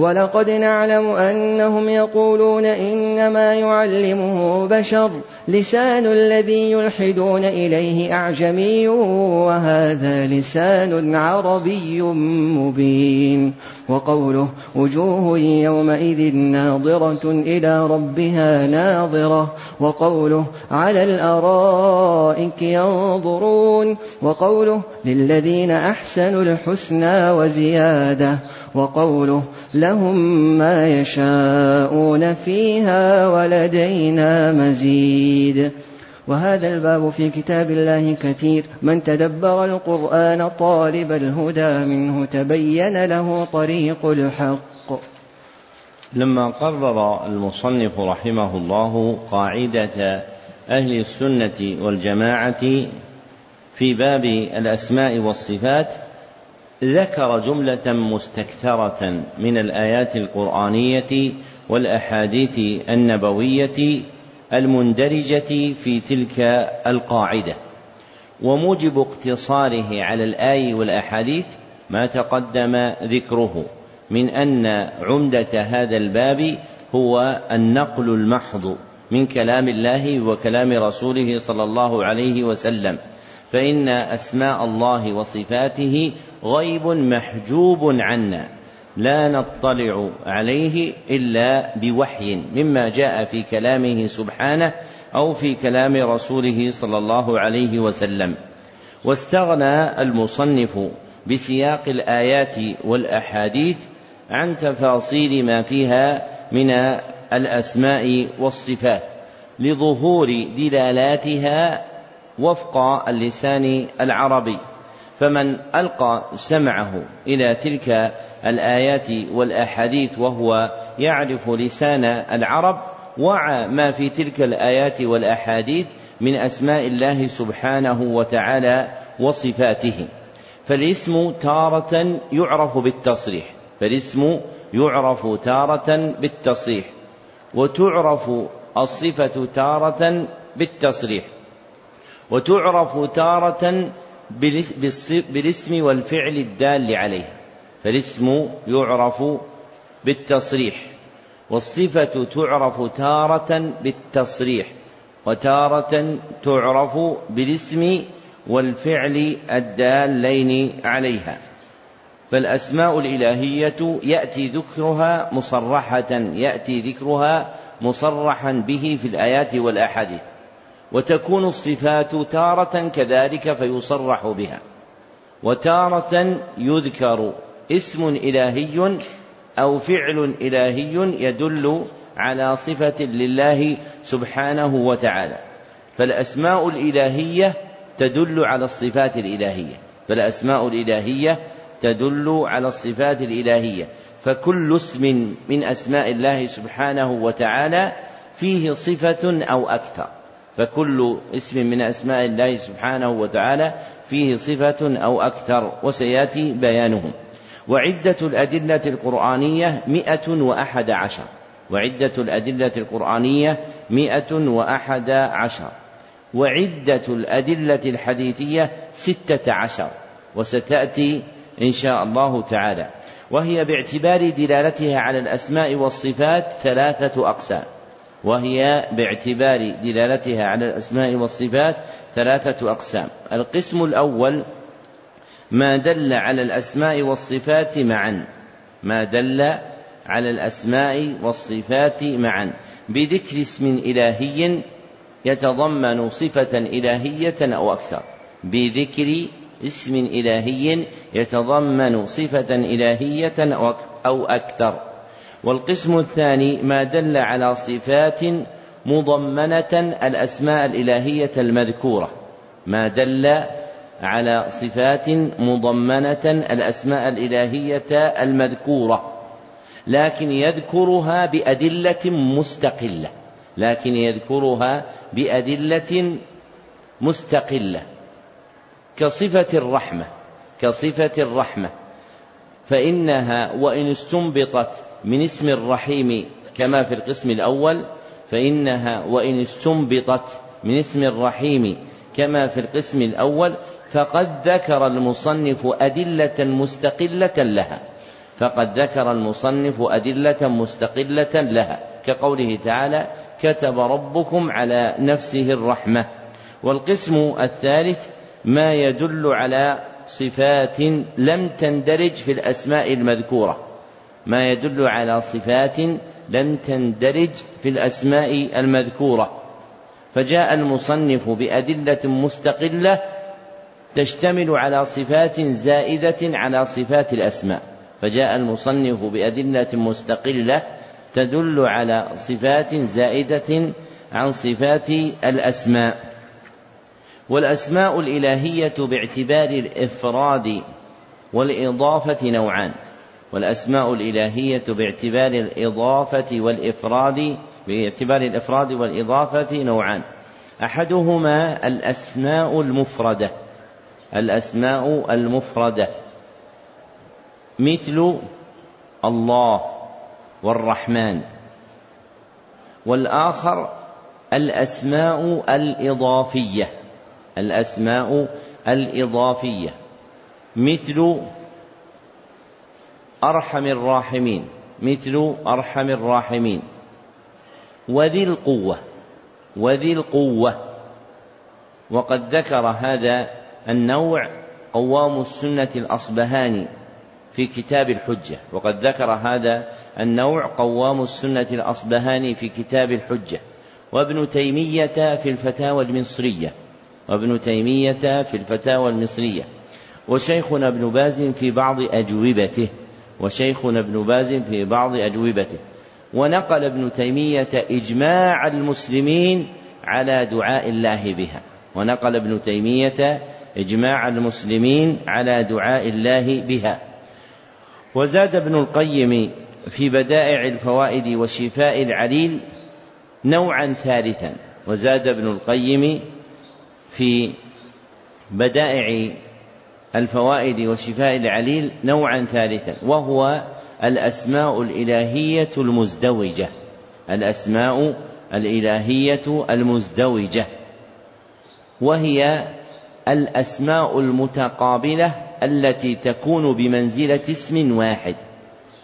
ولقد نعلم أنهم يقولون إنما يعلمه بشر لسان الذي يلحدون إليه أعجمي وهذا لسان عربي مبين وقوله وجوه يومئذ ناظرة إلى ربها ناظرة وقوله على الأرائك ينظرون وقوله للذين أحسنوا الحسنى وزيادة وقوله لهم ما يشاءون فيها ولدينا مزيد. وهذا الباب في كتاب الله كثير. من تدبر القرآن طالب الهدى منه تبين له طريق الحق. لما قرر المصنف رحمه الله قاعدة أهل السنة والجماعة في باب الأسماء والصفات ذكر جملة مستكثرة من الآيات القرآنية والأحاديث النبوية المندرجة في تلك القاعدة. وموجب اقتصاره على الآي والأحاديث ما تقدم ذكره من أن عمدة هذا الباب هو النقل المحض من كلام الله وكلام رسوله صلى الله عليه وسلم. فإن أسماء الله وصفاته غيب محجوب عنا لا نطلع عليه إلا بوحي مما جاء في كلامه سبحانه أو في كلام رسوله صلى الله عليه وسلم. واستغنى المصنف بسياق الآيات والأحاديث عن تفاصيل ما فيها من الأسماء والصفات لظهور دلالاتها وفق اللسان العربي فمن ألقى سمعه إلى تلك الآيات والأحاديث وهو يعرف لسان العرب وعى ما في تلك الآيات والأحاديث من أسماء الله سبحانه وتعالى وصفاته. فالاسم تارة يعرف بالتصريح فالاسم يعرف تارة بالتصريح وتعرف الصفة تارة بالتصريح. وتعرف تارة بالاسم والفعل الدال عليه فالاسم يعرف بالتصريح والصفة تعرف تارة بالتصريح وتارة تعرف بالاسم والفعل الدالين عليها. فالأسماء الإلهية يأتي ذكرها مصرحة يأتي ذكرها مصرحا به في الآيات والأحاديث. وتكون الصفات تارة كذلك فيصرح بها. وتارة يذكر اسم إلهي أو فعل إلهي يدل على صفة لله سبحانه وتعالى. فالأسماء الإلهية تدل على الصفات الإلهية. فالأسماء الإلهية تدل على الصفات الإلهية. فكل اسم من أسماء الله سبحانه وتعالى فيه صفة أو أكثر. فكل اسم من أسماء الله سبحانه وتعالى فيه صفة أو أكثر وسيأتي بيانهم. وعدة الأدلة القرآنية مئة وأحد عشر. وعدة الأدلة القرآنية مئة وأحد عشر. وعدة الأدلة الحديثية ستة عشر. وستأتي إن شاء الله تعالى. وهي باعتبار دلالتها على الأسماء والصفات ثلاثة أقسام. وهي باعتبار دلالتها على الأسماء والصفات ثلاثة أقسام. القسم الأول ما دل على الأسماء والصفات معا. ما دل على الأسماء والصفات معا. بذكر اسم إلهي يتضمن صفة إلهية أو أكثر. بذكر اسم إلهي يتضمن صفة إلهية أو أكثر. والقسم الثاني ما دل على صفات مضمنة الأسماء الإلهية المذكورة. ما دل على صفات مضمنة الأسماء الإلهية المذكورة. لكن يذكرها بأدلة مستقلة. لكن يذكرها بأدلة مستقلة. كصفة الرحمة كصفة الرحمة فإنها وإن استنبطت من اسم الرحيم كما في القسم الأول فإنها وإن استنبطت من اسم الرحيم كما في القسم الأول فقد ذكر المصنف أدلة مستقلة لها. فقد ذكر المصنف أدلة مستقلة لها. كقوله تعالى كتب ربكم على نفسه الرحمة والقسم الثالث ما يدل على صفات لم تندرج في الأسماء المذكورة ما يدل على صفات لم تندرج في الأسماء المذكورة. فجاء المصنف بأدلة مستقلة تشتمل على صفات زائدة على صفات الأسماء. فجاء المصنف بأدلة مستقلة تدل على صفات زائدة عن صفات الأسماء. والأسماء الإلهية باعتبار الإفراد والإضافة نوعان. والأسماء الإلهية باعتبار الإضافة والإفراد باعتبار الإفراد والإضافة نوعان. أحدهما الأسماء المفردة. الأسماء المفردة. مثل الله والرحمن. والآخر الأسماء الإضافية. الأسماء الإضافية. مثل أرحم الراحمين مثل أرحم الراحمين. وذي القوة وذي القوة. وقد ذكر هذا النوع قوام السنة الأصبهاني في كتاب الحجة. وقد ذكر هذا النوع قوام السنة الأصبهاني في كتاب الحجة. وابن تيمية في الفتاوى المصرية. وابن تيمية في الفتاوى المصرية. وشيخنا ابن باز في بعض أجوبته. وشيخنا ابن باز في بعض أجوبته. ونقل ابن تيمية إجماع المسلمين على دعاء الله بها. ونقل ابن تيمية إجماع المسلمين على دعاء الله بها. وزاد ابن القيم في بدائع الفوائد وشفاء العليل نوعا ثالثا. وزاد ابن القيم في بدائع الفوائد وشفاء العليل نوعا ثالثا وهو الأسماء الإلهية المزدوجة. الأسماء الإلهية المزدوجة. وهي الأسماء المتقابلة التي تكون بمنزلة اسم واحد.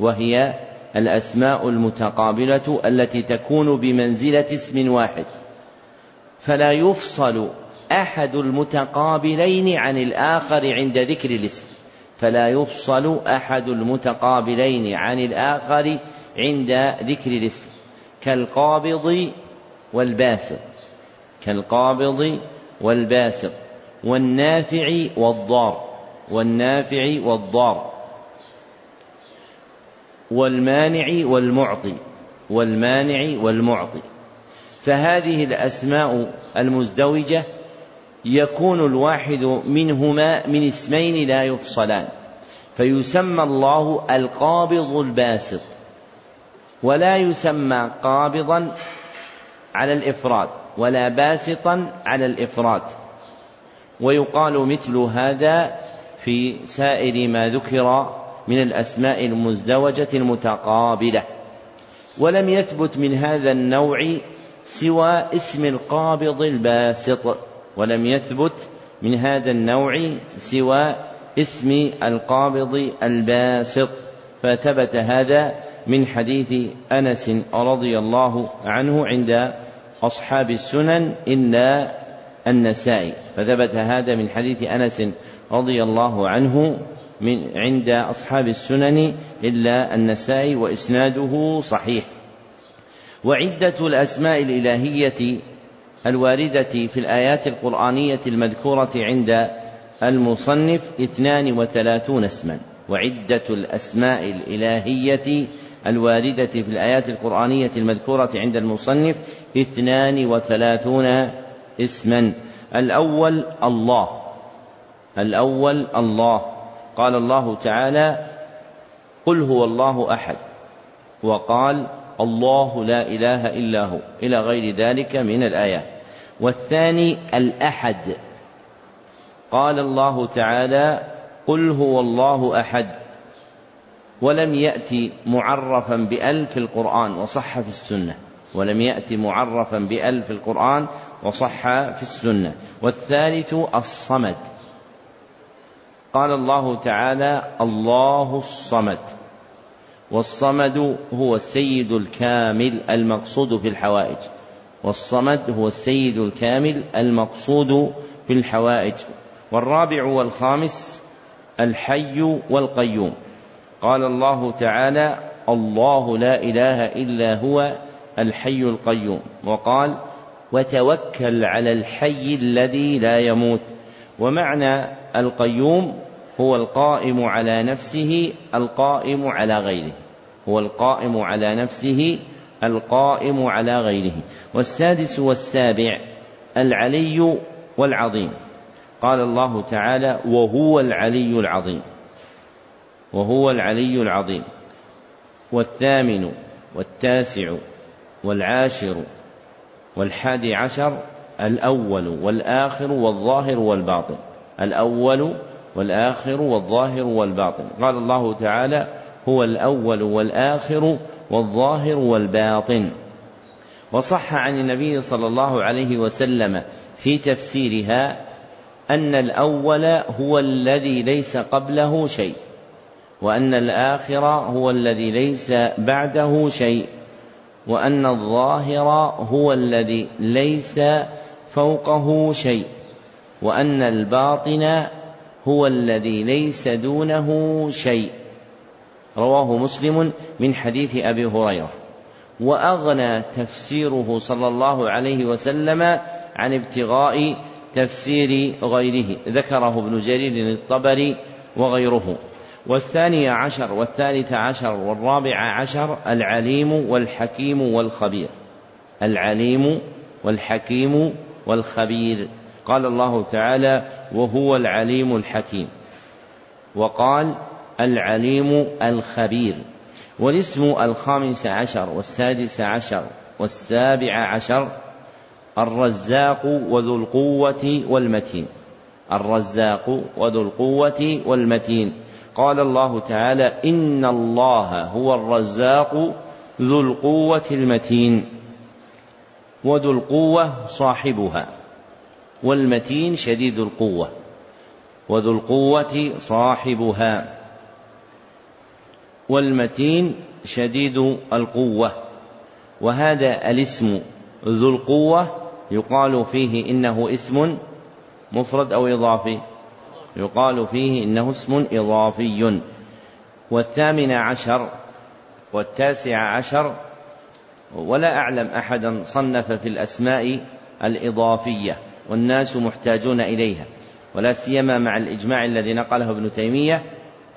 وهي الأسماء المتقابلة التي تكون بمنزلة اسم واحد. فلا يفصل أحد المتقابلين عن الآخر عند ذكر الاسم فلا يفصل أحد المتقابلين عن الآخر عند ذكر الاسم كالقابض والباسط كالقابض والباسط والنافع والضار والنافع والضار والمانع والمعطي والمانع والمعطي فهذه الأسماء المزدوجة يكون الواحد منهما من اسمين لا يفصلان. فيسمى الله القابض الباسط ولا يسمى قابضا على الإفراد ولا باسطا على الإفراد. ويقال مثل هذا في سائر ما ذكر من الأسماء المزدوجة المتقابلة. ولم يثبت من هذا النوع سوى اسم القابض الباسط. ولم يثبت من هذا النوع سوى اسم القابض الباسط. فثبت هذا من حديث أنس رضي الله عنه عند أصحاب السنن إلا النسائي. فثبت هذا من حديث أنس رضي الله عنه من عند أصحاب السنن إلا النسائي وإسناده صحيح. وعدة الأسماء الإلهية الواردة في الآيات القرآنية المذكورة عند المصنف اثنان وثلاثون اسما وعدة الأسماء الإلهية الواردة في الآيات القرآنية المذكورة عند المصنف اثنان وثلاثون اسما. الأول الله الأول الله. قال الله تعالى قل هو الله أحد. وقال الله لا إله إلا هو. إلى غير ذلك من الآيات. والثاني الأحد. قال الله تعالى قل هو الله أحد. ولم يأتي معرفا بأل في القرآن وصح في السنة. ولم يأتي معرفا بأل في القرآن وصح في السنة. والثالث الصمد. قال الله تعالى الله الصمد. والصمد هو السيد الكامل المقصود في الحوائج. والصمد هو السيد الكامل المقصود في الحوائج. والرابع والخامس الحي والقيوم. قال الله تعالى الله لا إله إلا هو الحي القيوم. وقال وتوكل على الحي الذي لا يموت. ومعنى القيوم هو القائم على نفسه القائم على غيره. هو القائم على نفسه القائم على غيره. والسادس والسابع العلي والعظيم. قال الله تعالى وهو العلي العظيم وهو العلي العظيم. والثامن والتاسع والعاشر والحادي عشر الأول والآخر والظاهر والباطن. الأول والآخر والظاهر والباطن. قال الله تعالى هو الأول والآخر والظاهر والباطن. وصح عن النبي صلى الله عليه وسلم في تفسيرها أن الأول هو الذي ليس قبله شيء وأن الآخر هو الذي ليس بعده شيء وأن الظاهر هو الذي ليس فوقه شيء وأن الباطن هو الذي ليس دونه شيء. رواه مسلم من حديث أبي هريرة. وأغنى تفسيره صلى الله عليه وسلم عن ابتغاء تفسير غيره. ذكره ابن جرير الطبري وغيره. والثاني عشر والثالث عشر والرابع عشر العليم والحكيم والخبير. العليم والحكيم والخبير. قال الله تعالى وهو العليم الحكيم. وقال العليم الخبير. والاسم الخامس عشر والسادس عشر والسابع عشر الرزاق وذو القوة والمتين. الرزاق وذو القوة والمتين. قال الله تعالى إن الله هو الرزاق ذو القوة المتين. وذو القوة صاحبها. والمتين شديد القوة وذو القوة صاحبها. والمتين شديد القوة وهذا الاسم ذو القوة يقال فيه إنه اسم مفرد أو إضافي يقال فيه إنه اسم إضافي. والثامن عشر والتاسع عشر ولا أعلم أحدا صنف في الأسماء الإضافية. والناس محتاجون إليها ولا سيما مع الإجماع الذي نقله ابن تيمية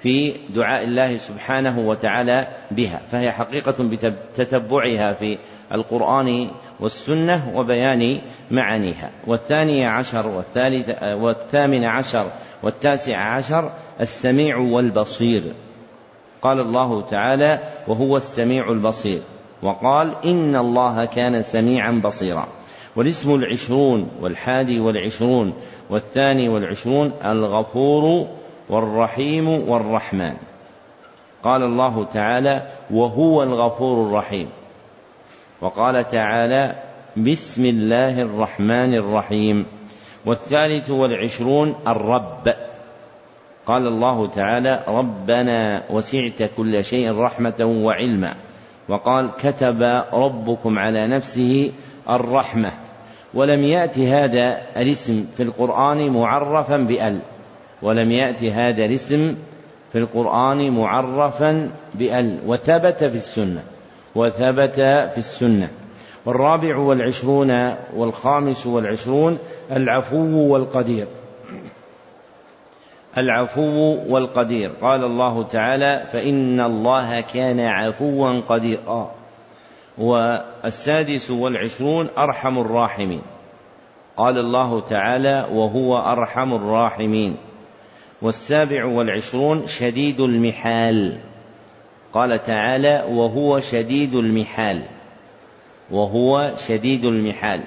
في دعاء الله سبحانه وتعالى بها فهي حقيقة بتتبعها في القرآن والسنة وبيان معانيها. والثاني عشر والثالث والثامن عشر والتاسع عشر السميع والبصير. قال الله تعالى وهو السميع البصير وقال إن الله كان سميعا بصيرا والاسم العشرون والحادي والعشرون والثاني والعشرون الغفور والرحيم والرحمن. قال الله تعالى وهو الغفور الرحيم وقال تعالى بسم الله الرحمن الرحيم والثالث والعشرون الرب قال الله تعالى ربنا وسعت كل شيء رحمة وعلما وقال كتب ربكم على نفسه الرحمة ولم يأت هذا الاسم في القرآن معرفا بأل. ولم يأت هذا الاسم في القرآن معرفا بأل. وثبت في السنة. وثبت في السنة. والرابع والعشرون والخامس والعشرون العفو والقدير. العفو والقدير. قال الله تعالى فإن الله كان عفوا قديرا. والسادس والعشرون أرحم الراحمين. قال الله تعالى وهو أرحم الراحمين والسابع والعشرون شديد المحال قال تعالى وهو شديد المحال وهو شديد المحال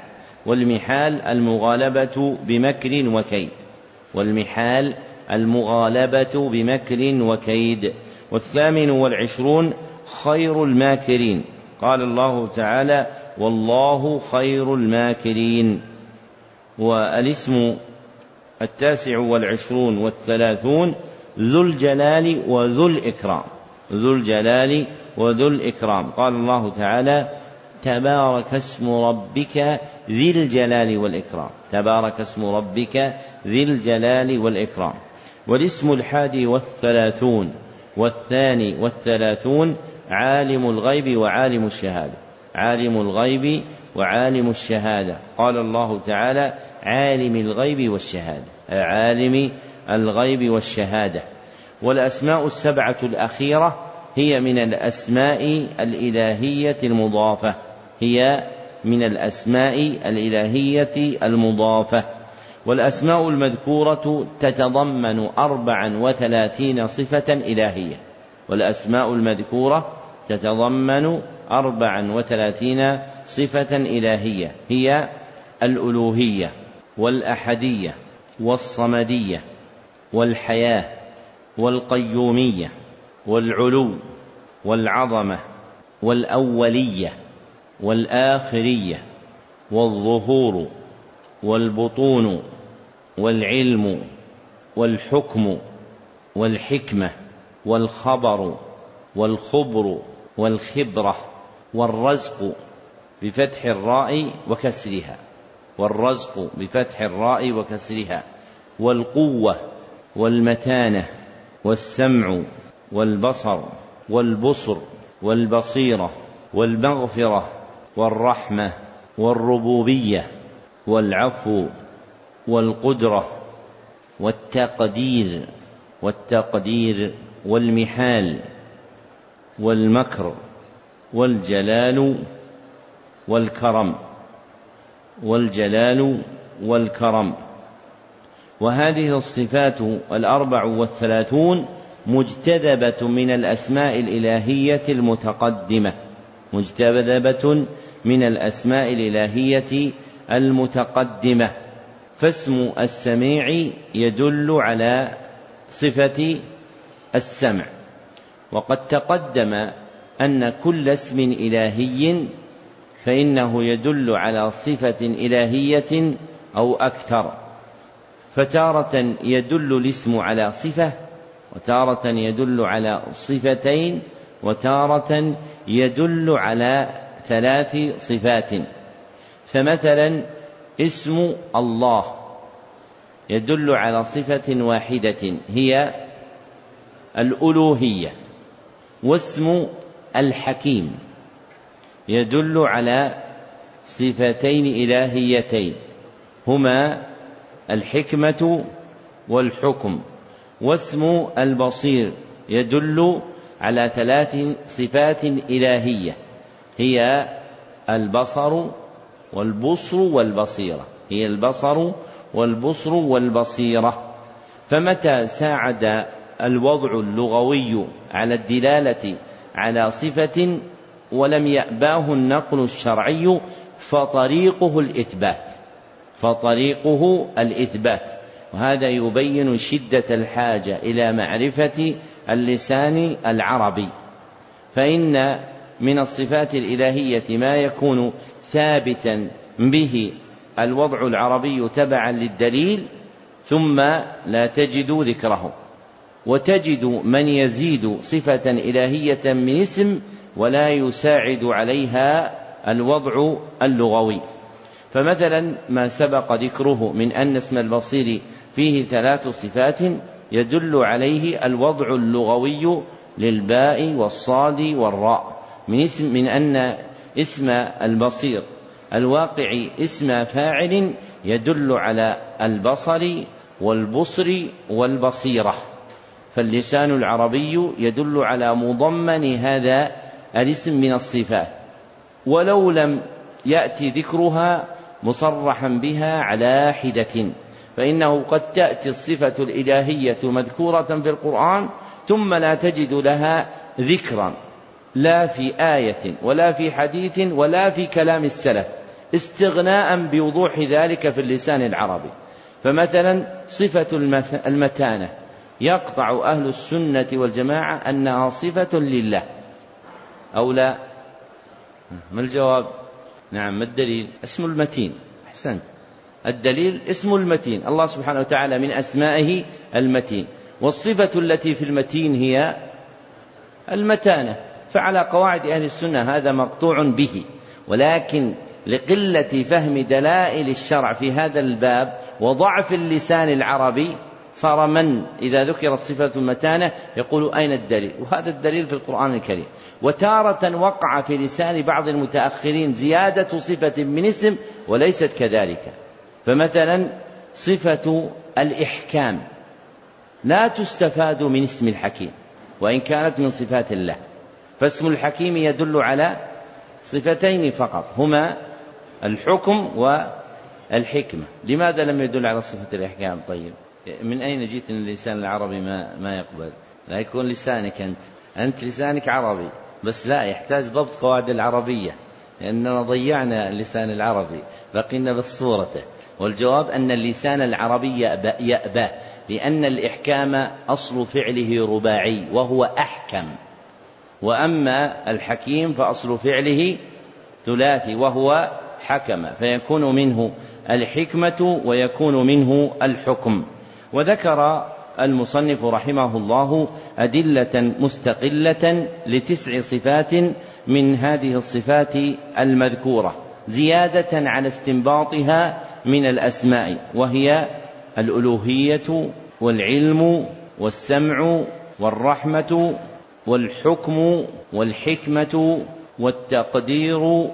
والمحال المغالبة بمكر وكيد. والمحال المغالبة بمكر وكيد. والثامن والعشرون خير الماكرين قال الله تعالى والله خير الماكرين والاسم التاسع والعشرون والثلاثون ذو الجلال وذو الإكرام. ذو الجلال وذو الإكرام. قال الله تعالى تبارك اسم ربك ذي الجلال والإكرام. تبارك اسم ربك ذي الجلال والإكرام. والاسم الحادي والثلاثون والثاني والثلاثون عالم الغيب وعالم الشهادة. عالم الغيب وعالم الشهادة. قال الله تعالى عالم الغيب والشهادة. عالم الغيب والشهادة. والأسماء السبعة الأخيرة هي من الأسماء الإلهية المضافة. هي من الأسماء الإلهية المضافة. والأسماء المذكورة تتضمن أربعا وثلاثين صفة إلهية. والأسماء المذكورة تتضمن أربعا وثلاثين صفة إلهية هي الألوهية والأحدية والصمدية والحياة والقيومية والعلو والعظمة والأولية والآخرية والظهور والبطون والعلم والحكم والحكمة والخبر والخبر والخبرة والرزق بفتح الراء وكسرها والرزق بفتح الراء وكسرها والقوة والمتانة والسمع والبصر والبصر والبصيرة والمغفرة والرحمة والربوبية والعفو والقدرة والتقدير والتقدير والمحال والمكر والجلال والكرم والجلال والكرم. وهذه الصفات الأربع والثلاثون مجتذبة من الأسماء الإلهية المتقدمة مجتذبة من الأسماء الإلهية المتقدمة. فاسم السميع يدل على صفة السمع. وقد تقدم أن كل اسم إلهي فإنه يدل على صفة إلهية أو أكثر. فتارة يدل الاسم على صفة وتارة يدل على صفتين وتارة يدل على ثلاث صفات. فمثلا اسم الله يدل على صفة واحدة هي الألوهية. واسم الحكيم يدل على صفتين إلهيتين هما الحكمة والحكم. واسم البصير يدل على ثلاث صفات إلهية هي البصر والبصر والبصيرة هي البصر والبصر والبصيرة. فمتى ساعد الوضع اللغوي على الدلالة على صفة ولم يأباه النقل الشرعي فطريقه الإثبات فطريقه الإثبات. وهذا يبين شدة الحاجة إلى معرفة اللسان العربي. فإن من الصفات الإلهية ما يكون ثابتا به الوضع العربي تبعا للدليل ثم لا تجد ذكره. وتجد من يزيد صفة إلهية من اسم ولا يساعد عليها الوضع اللغوي. فمثلا ما سبق ذكره من أن اسم البصير فيه ثلاث صفات يدل عليه الوضع اللغوي للباء والصاد والراء. من اسم من أن اسم البصير الواقع اسم فاعل يدل على البصر والبصر والبصيرة. فاللسان العربي يدل على مضمن هذا الاسم من الصفات ولو لم يأتي ذكرها مصرحا بها على حدة فإنه قد تأتي الصفة الإلهية مذكورة في القرآن ثم لا تجد لها ذكرا لا في آية ولا في حديث ولا في كلام السلف استغناء بوضوح ذلك في اللسان العربي. فمثلا صفة المتانة يقطع أهل السنة والجماعة أنها صفة لله. أو لا؟ ما الجواب؟ نعم ما الدليل؟ اسم المتين. أحسنت. الدليل اسم المتين. الله سبحانه وتعالى من أسمائه المتين. والصفة التي في المتين هي المتانة. فعلى قواعد أهل السنة هذا مقطوع به. ولكن لقلة فهم دلائل الشرع في هذا الباب وضعف اللسان العربي صار من؟ إذا ذكرت صفة المتانة يقول أين الدليل؟ وهذا الدليل في القرآن الكريم. وتارة وقع في لسان بعض المتأخرين زيادة صفة من اسم وليست كذلك. فمثلا صفة الإحكام. لا تستفاد من اسم الحكيم وإن كانت من صفات الله. فاسم الحكيم يدل على صفتين فقط هما الحكم والحكمة. لماذا لم يدل على صفة الإحكام؟ طيب. من أين جئت أن اللسان العربي ما, ما يقبل؟ لا يكون لسانك أنت. أنت لسانك عربي بس لا يحتاج ضبط قواعد العربية لأننا ضيعنا اللسان العربي بقينا بالصورته والجواب أن اللسان العربي يأبى لأن الإحكام أصل فعله رباعي وهو أحكم. وأما الحكيم فأصل فعله ثلاثي وهو حكم فيكون منه الحكمة ويكون منه الحكم. وذكر المصنف رحمه الله أدلة مستقلة لتسع صفات من هذه الصفات المذكورة زيادة على استنباطها من الأسماء وهي الألوهية والعلم والسمع والرحمة والحكم والحكمة والتقدير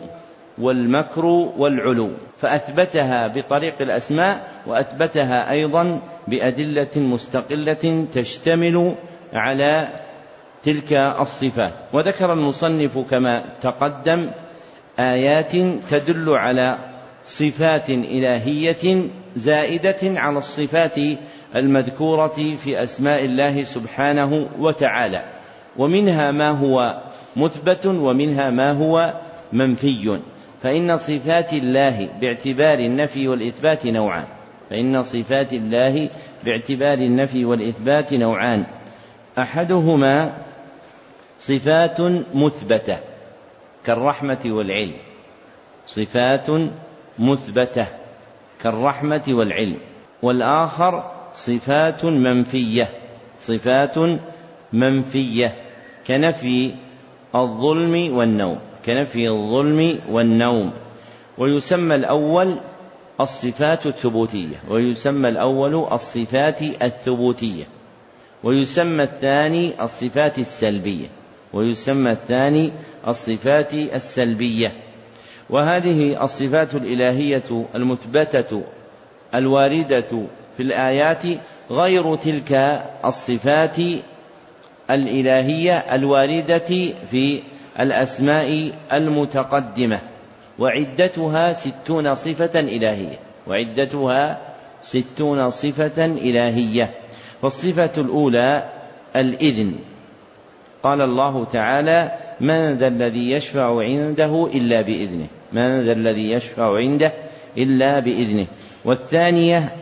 والمكر والعلو فأثبتها بطريق الأسماء وأثبتها أيضا بأدلة مستقلة تشتمل على تلك الصفات. وذكر المصنف كما تقدم آيات تدل على صفات إلهية زائدة على الصفات المذكورة في أسماء الله سبحانه وتعالى. ومنها ما هو مثبت ومنها ما هو منفي. فإن صفات الله باعتبار النفي والإثبات نوعان. فإن صفات الله باعتبار النفي والإثبات نوعان. أحدهما صفات مثبتة كالرحمة والعلم. صفات مثبتة كالرحمة والعلم. والآخر صفات منفية. صفات منفية كنفي الظلم والنوم. كنفي الظلم والنوم. ويسمى الأول الصفات الثبوتية. ويسمى الأول الصفات الثبوتية. ويسمى الثاني الصفات السلبية. ويسمى الثاني الصفات السلبية. وهذه الصفات الإلهية المثبتة الواردة في الآيات غير تلك الصفات الإلهية الواردة في الأسماء المتقدمة وعدتها ستون صفة إلهية وعدتها ستون صفة إلهية. فالصفة الأولى الإذن. قال الله تعالى من ذا الذي يشفع عنده إلا بإذنه. من ذا الذي يشفع عنده إلا بإذنه. والثانية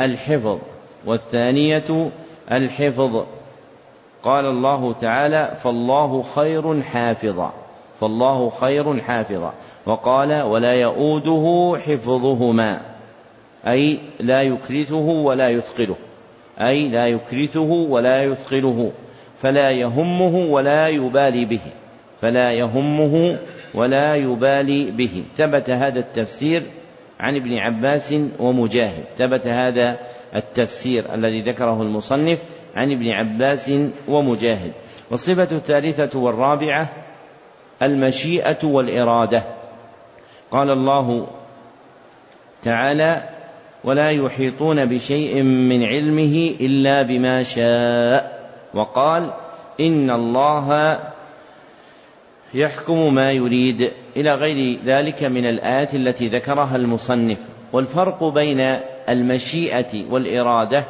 الحفظ. والثانية الحفظ. قال الله تعالى فالله خير حافظا فالله خير حافظا. وقال ولا يؤوده حفظهما أي لا يكرثه ولا يثقله أي لا يكرثه ولا يثقله فلا يهمه ولا يبالي به فلا يهمه ولا يبالي به. ثبت هذا التفسير عن ابن عباس ومجاهد ثبت هذا التفسير الذي ذكره المصنف عن ابن عباس ومجاهد. والصفة الثالثة والرابعة المشيئة والإرادة. قال الله تعالى ولا يحيطون بشيء من علمه إلا بما شاء وقال إن الله يحكم ما يريد إلى غير ذلك من الآيات التي ذكرها المصنف. والفرق بين المشيئة والإرادة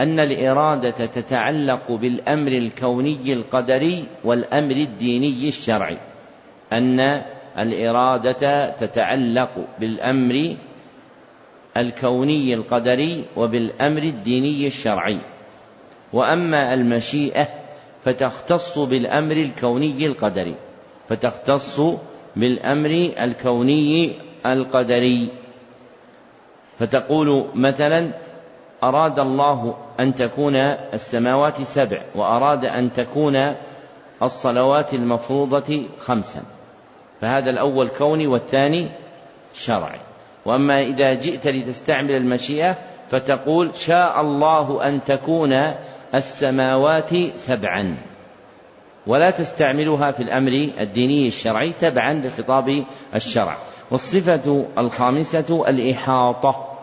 أن الإرادة تتعلق بالأمر الكوني القدري والأمر الديني الشرعي. أن الإرادة تتعلق بالأمر الكوني القدري وبالأمر الديني الشرعي. وأما المشيئة فتختص بالأمر الكوني القدري فتختص بالأمر الكوني القدري. فتقول مثلا أراد الله أن تكون السماوات سبع وأراد أن تكون الصلوات المفروضة خمسا. فهذا الأول كوني والثاني شرعي. وأما إذا جئت لتستعمل المشيئة فتقول شاء الله أن تكون السماوات سبعا. ولا تستعملها في الأمر الديني الشرعي تبعا لخطاب الشرع. والصفة الخامسة الإحاطة.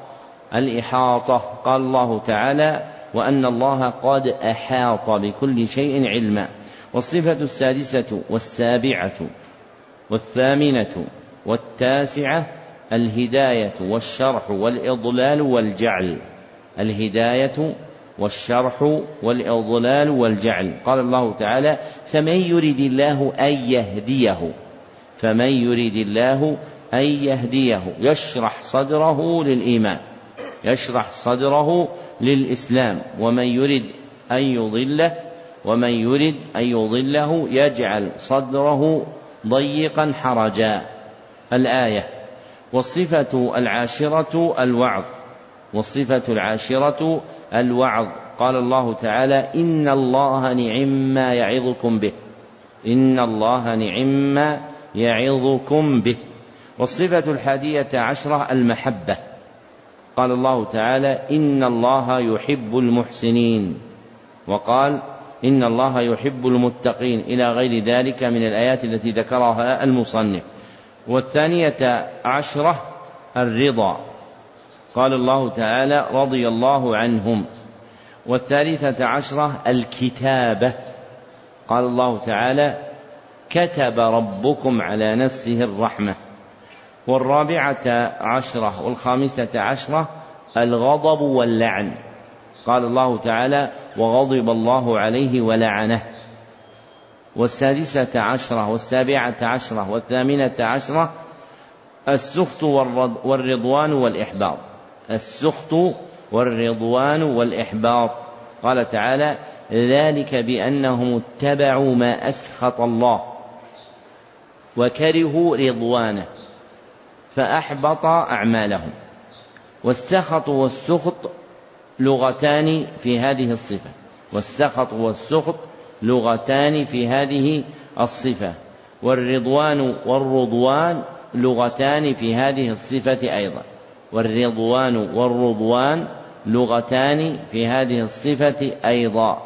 الإحاطة. قال الله تعالى وأن الله قد أحاط بكل شيء علما. والصفة السادسة والسابعة والثامنة والتاسعة الهداية والشرح والإضلال والجعل. الهداية والشرح والإضلال والجعل. قال الله تعالى فمن يرد الله أن يهديه فمن يرد الله أن يهديه يشرح صدره للإيمان. يشرح صدره للإسلام. ومن يرد أن يضله ومن يرد أن يضله يجعل صدره ضيقا حرجا. الآية والصفة العاشرة الوعظ. والصفة العاشرة الوعظ. قال الله تعالى إن الله نعم ما يعظكم به. إن الله نعم ما يعظكم به. والصفة الحادية عشرة المحبة. قال الله تعالى إن الله يحب المحسنين. وقال إن الله يحب المتقين إلى غير ذلك من الآيات التي ذكرها المصنف. والثانية عشرة الرضا. قال الله تعالى رضي الله عنهم. والثالثة عشرة الكتابة. قال الله تعالى كتب ربكم على نفسه الرحمة. والرابعة عشرة والخامسة عشرة الغضب واللعن. قال الله تعالى وغضب الله عليه ولعنه. والسادسة عشرة والسابعة عشرة والثامنة عشرة السخط والرضوان والإحباط. السخط والرضوان والإحباط. قال تعالى ذلك بأنهم اتبعوا ما أسخط الله وكرهوا رضوانه. فأحبط أعمالهم. والسخط والسخط لغتان في هذه الصفة. والسخط والسخط لغتان في هذه الصفة. والرضوان والرضوان لغتان في هذه الصفة أيضا. والرضوان والرضوان لغتان في هذه الصفة أيضا.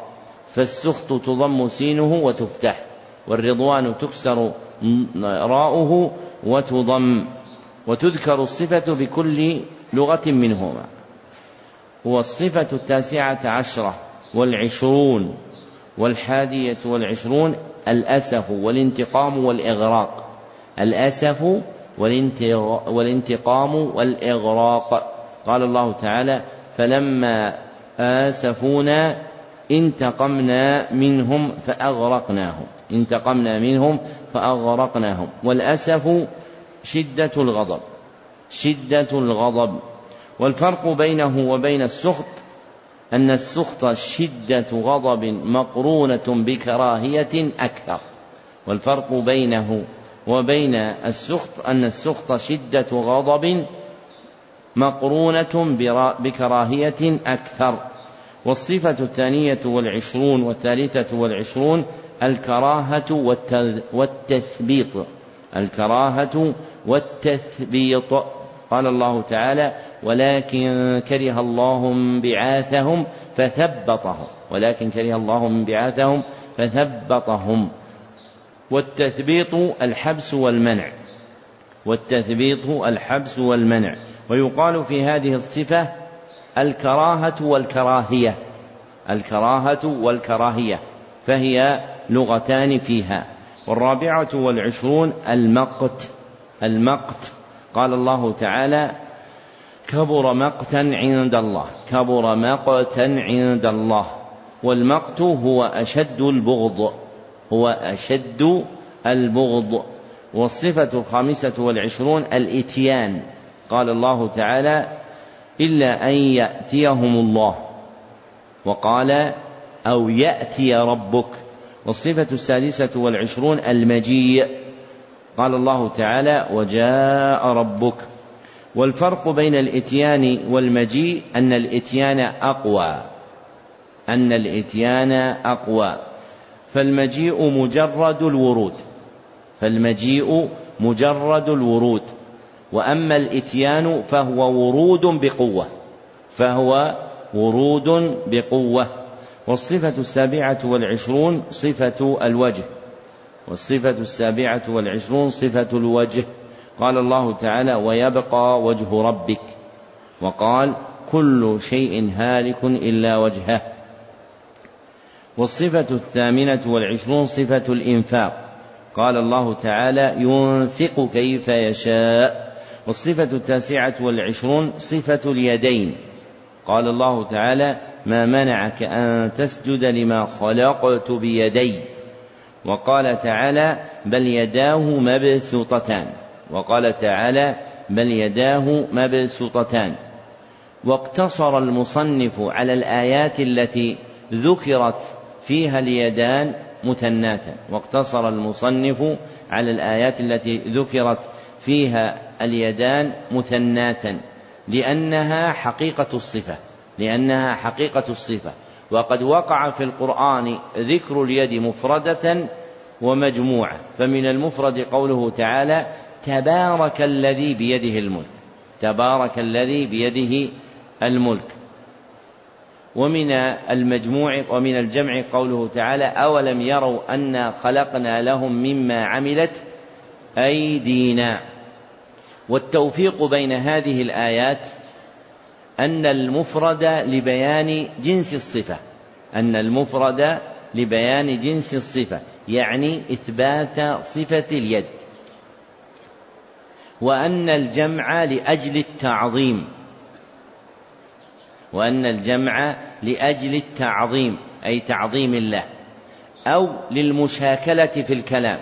فالسخط تضم سينه وتفتح. والرضوان تكسر راؤه وتضم. وتذكر الصفة بكل لغة منهما. والصفة التاسعة عشرة والعشرون والحادية والعشرون الأسف والانتقام والإغراق. الأسف والانتقام والإغراق. قال الله تعالى فلما آسفونا انتقمنا منهم فأغرقناهم. انتقمنا منهم فأغرقناهم. والأسف شدة الغضب شدة الغضب. والفرق بينه وبين السخط أن السخط شدة غضب مقرونة بكراهية أكثر. والفرق بينه وبين السخط أن السخط شدة غضب مقرونة بكراهية أكثر. والصفة الثانية والعشرون والثالثة والعشرون الكراهة والتثبيط. الكراهة والتثبيط. قال الله تعالى ولكن كره الله بعاثهم فثبطهم. ولكن كره الله بعاثهم فثبطهم. والتثبيط الحبس والمنع. والتثبيط الحبس والمنع. ويقال في هذه الصفة الكراهة والكراهية. الكراهة والكراهية. فهي لغتان فيها. والرابعة والعشرون المقت المقت. قال الله تعالى كبر مقتا عند الله كبر مقتا عند الله. والمقت هو أشد البغض هو أشد البغض. والصفة الخامسة والعشرون الإتيان. قال الله تعالى إلا أن يأتيهم الله. وقال أو يأتي ربك. والصفة السادسة والعشرون المجيء. قال الله تعالى وجاء ربك. والفرق بين الإتيان والمجيء أن الإتيان أقوى. أن الإتيان أقوى. فالمجيء مجرد الورود. فالمجيء مجرد الورود. وأما الإتيان فهو ورود بقوة. فهو ورود بقوة. والصفة السابعة والعشرون صفة الوجه. والصفة السابعة والعشرون صفة الوجه. قال الله تعالى ويبقى وجه ربك وقال كل شيء هالك إلا وجهه والصفة الثامنة والعشرون صفة الإنفاق. قال الله تعالى ينفق كيف يشاء والصفة التاسعة والعشرون صفة اليدين. قال الله تعالى ما منعك أن تسجد لما خلقت بيدي. وقال تعالى بل يداه مبسوطتان. وقال تعالى بل يداه مبسوطتان. واقتصر المصنف على الآيات التي ذكرت فيها اليدان مثناتا واقتصر المصنف على الآيات التي ذكرت فيها اليدان مثناتا لأنها حقيقة الصفة. لأنها حقيقة الصفة. وقد وقع في القرآن ذكر اليد مفردة ومجموعة. فمن المفرد قوله تعالى تبارك الذي بيده الملك. تبارك الذي بيده الملك. ومن المجموع ومن الجمع قوله تعالى أولم يروا أنا خلقنا لهم مما عملت أيدينا. والتوفيق بين هذه الآيات أن المفرد لبيان جنس الصفة. أن المفرد لبيان جنس الصفة يعني إثبات صفة اليد. وأن الجمع لأجل التعظيم. وأن الجمع لأجل التعظيم أي تعظيم الله. أو للمشاكلة في الكلام.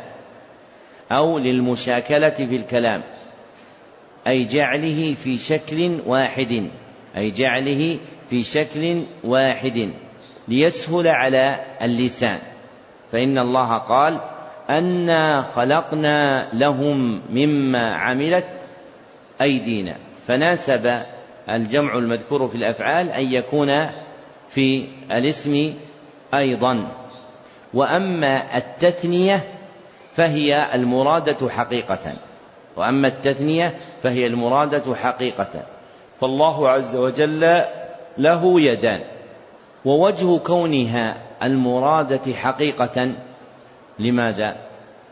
أو للمشاكلة في الكلام. أي جعله في شكل واحد. أي جعله في شكل واحد ليسهل على اللسان. فإن الله قال أنا خلقنا لهم مما عملت أيدينا. فناسب الجمع المذكور في الأفعال أن يكون في الاسم أيضا. وأما التثنية فهي المرادة حقيقة. وأما التثنية فهي المرادة حقيقة. فالله عز وجل له يدان ووجه كونها المرادة حقيقة لماذا؟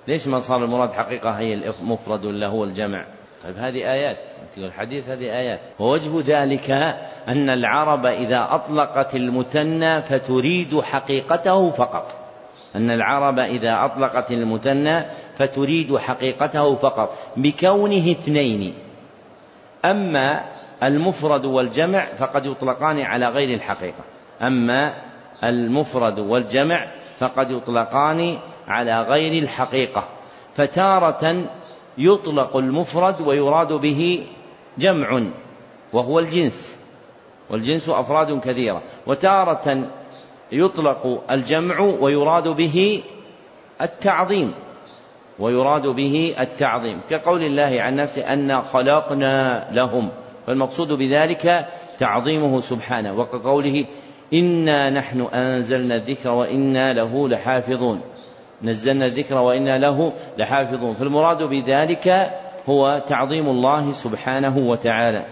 ليش ما صار المراد حقيقة هي المفرد ولا هو الجمع؟ طيب هذه آيات الحديث هذه آيات ووجه ذلك أن العرب إذا أطلقت المثنى فتريد حقيقته فقط أن العرب إذا أطلقت المثنى فتريد حقيقته فقط بكونه اثنين أما المفرد والجمع فقد يطلقان على غير الحقيقة. أما المفرد والجمع فقد يطلقان على غير الحقيقة. فتارة يطلق المفرد ويراد به جمع وهو الجنس. والجنس أفراد كثيرة. وتارة يطلق الجمع ويراد به التعظيم. ويراد به التعظيم. كقول الله عن نفسه أنا خلقنا لهم. فالمقصود بذلك تعظيمه سبحانه وكقوله إنا نحن أنزلنا الذكر وإنا له لحافظون. نزلنا الذكر وإنا له لحافظون. فالمراد بذلك هو تعظيم الله سبحانه وتعالى.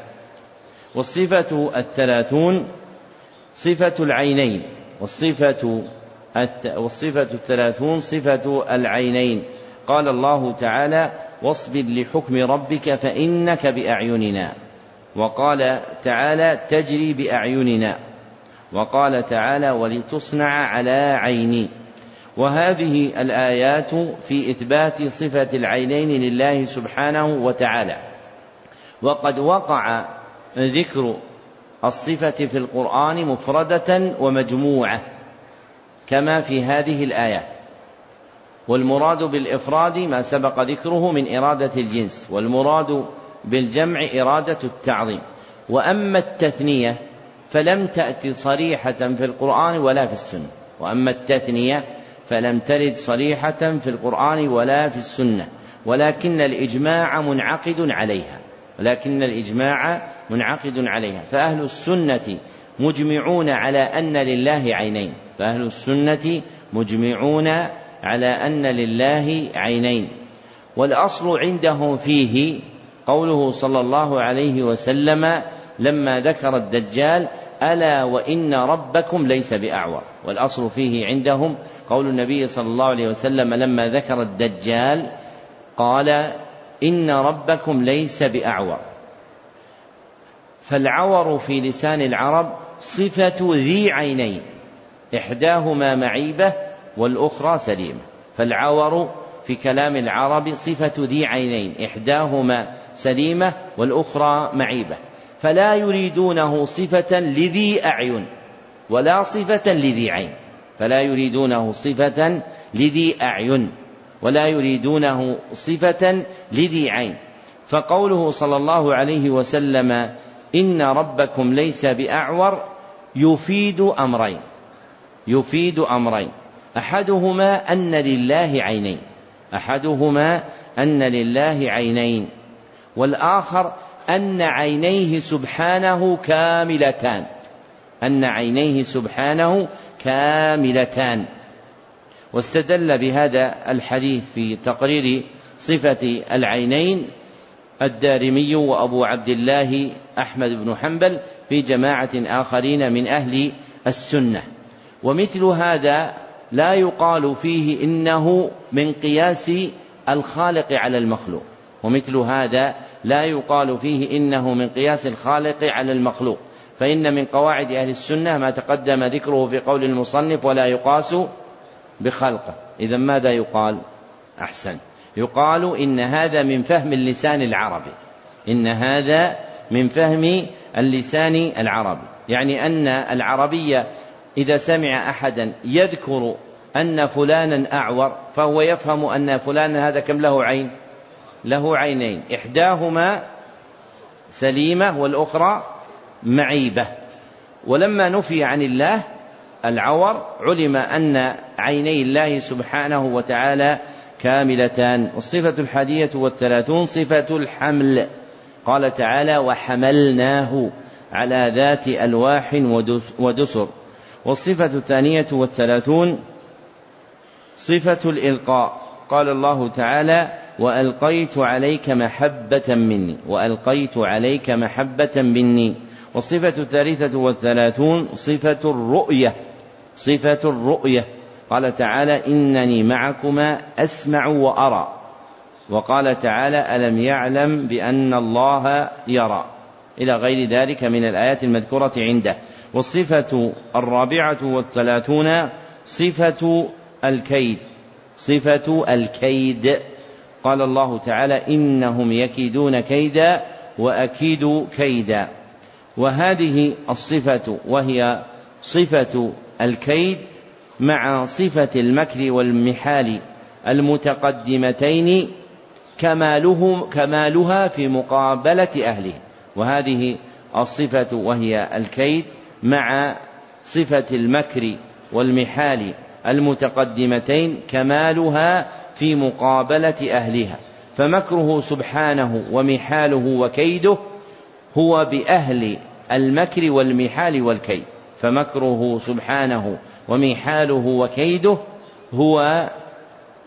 والصفة الثلاثون صفة العينين. والصفة والصفة الثلاثون صفة العينين. قال الله تعالى واصبر لحكم ربك فإنك بأعيننا. وقال تعالى تجري بأعيننا. وقال تعالى ولتصنع على عيني وهذه الآيات في إثبات صفة العينين لله سبحانه وتعالى. وقد وقع ذكر الصفة في القرآن مفردة ومجموعة كما في هذه الآيات والمراد بالإفراد ما سبق ذكره من إرادة الجنس والمراد بالجمع إرادة التعظيم. وأما التثنية فلم تأت صريحة في القرآن ولا في السنة. وأما التثنية فلم ترد صريحة في القرآن ولا في السنة. ولكن الإجماع منعقد عليها. ولكن الإجماع منعقد عليها. فأهل السنة مجمعون على أن لله عينين. فأهل السنة مجمعون على أن لله عينين. والأصل عندهم فيه قوله صلى الله عليه وسلم لما ذكر الدجال ألا وإن ربكم ليس بأعور. والأصل فيه عندهم قول النبي صلى الله عليه وسلم لما ذكر الدجال قال إن ربكم ليس بأعور. فالعور في لسان العرب صفة ذي عينين إحداهما معيبة والأخرى سليمة. فالعور في كلام العرب صفة ذي عينين إحداهما سليمة والأخرى معيبة. فلا يريدونه صفة لذي أعين ولا صفة لذي عين. فلا يريدونه صفة لذي أعين ولا يريدونه صفة لذي عين. فقوله صلى الله عليه وسلم إن ربكم ليس بأعور يفيد أمرين. يفيد أمرين. أحدهما أن لله عينين. أحدهما أن لله عينين. والآخر أن عينيه سبحانه كاملتان. أن عينيه سبحانه كاملتان. واستدل بهذا الحديث في تقرير صفة العينين الدارمي وأبو عبد الله أحمد بن حنبل في جماعة آخرين من أهل السنة. ومثل هذا لا يقال فيه إنه من قياس الخالق على المخلوق. ومثل هذا لا يقال فيه إنه من قياس الخالق على المخلوق فإن من قواعد أهل السنة ما تقدم ذكره في قول المصنف ولا يقاس بخلقه إذا ماذا يقال؟ أحسن. يقال إن هذا من فهم اللسان العربي. إن هذا من فهم اللسان العربي. يعني أن العربية إذا سمع أحدا يذكر أن فلانا أعور فهو يفهم أن فلانا هذا كم له عين؟ له عينين. إحداهما سليمة والأخرى معيبة. ولما نفي عن الله العور علم أن عيني الله سبحانه وتعالى كاملتان. والصفة الحادية والثلاثون صفة الحمل. قال تعالى وحملناه على ذات ألواح ودسر. والصفة الثانية والثلاثون صفة الإلقاء. قال الله تعالى وألقيت عليك محبة مني وألقيت عليك محبة مني. والصفة الثالثة والثلاثون صفة الرؤية صفة الرؤية. قال تعالى إنني معكما أسمع وأرى. وقال تعالى ألم يعلم بأن الله يرى. إلى غير ذلك من الآيات المذكورة عنده. والصفة الرابعة والثلاثون صفة الكيد صفة الكيد. قال الله تعالى إنهم يكيدون كيدا وأكيد كيدا. وهذه الصفة وهي صفة الكيد مع صفة المكر والمحال المتقدمتين كمالهم كمالها في مقابلة أهله. وهذه الصفة وهي الكيد مع صفة المكر والمحال المتقدمتين كمالها في مقابلة أهلها فمكره سبحانه ومحاله وكيده هو بأهل المكر والمحال والكيد فمكره سبحانه ومحاله وكيده هو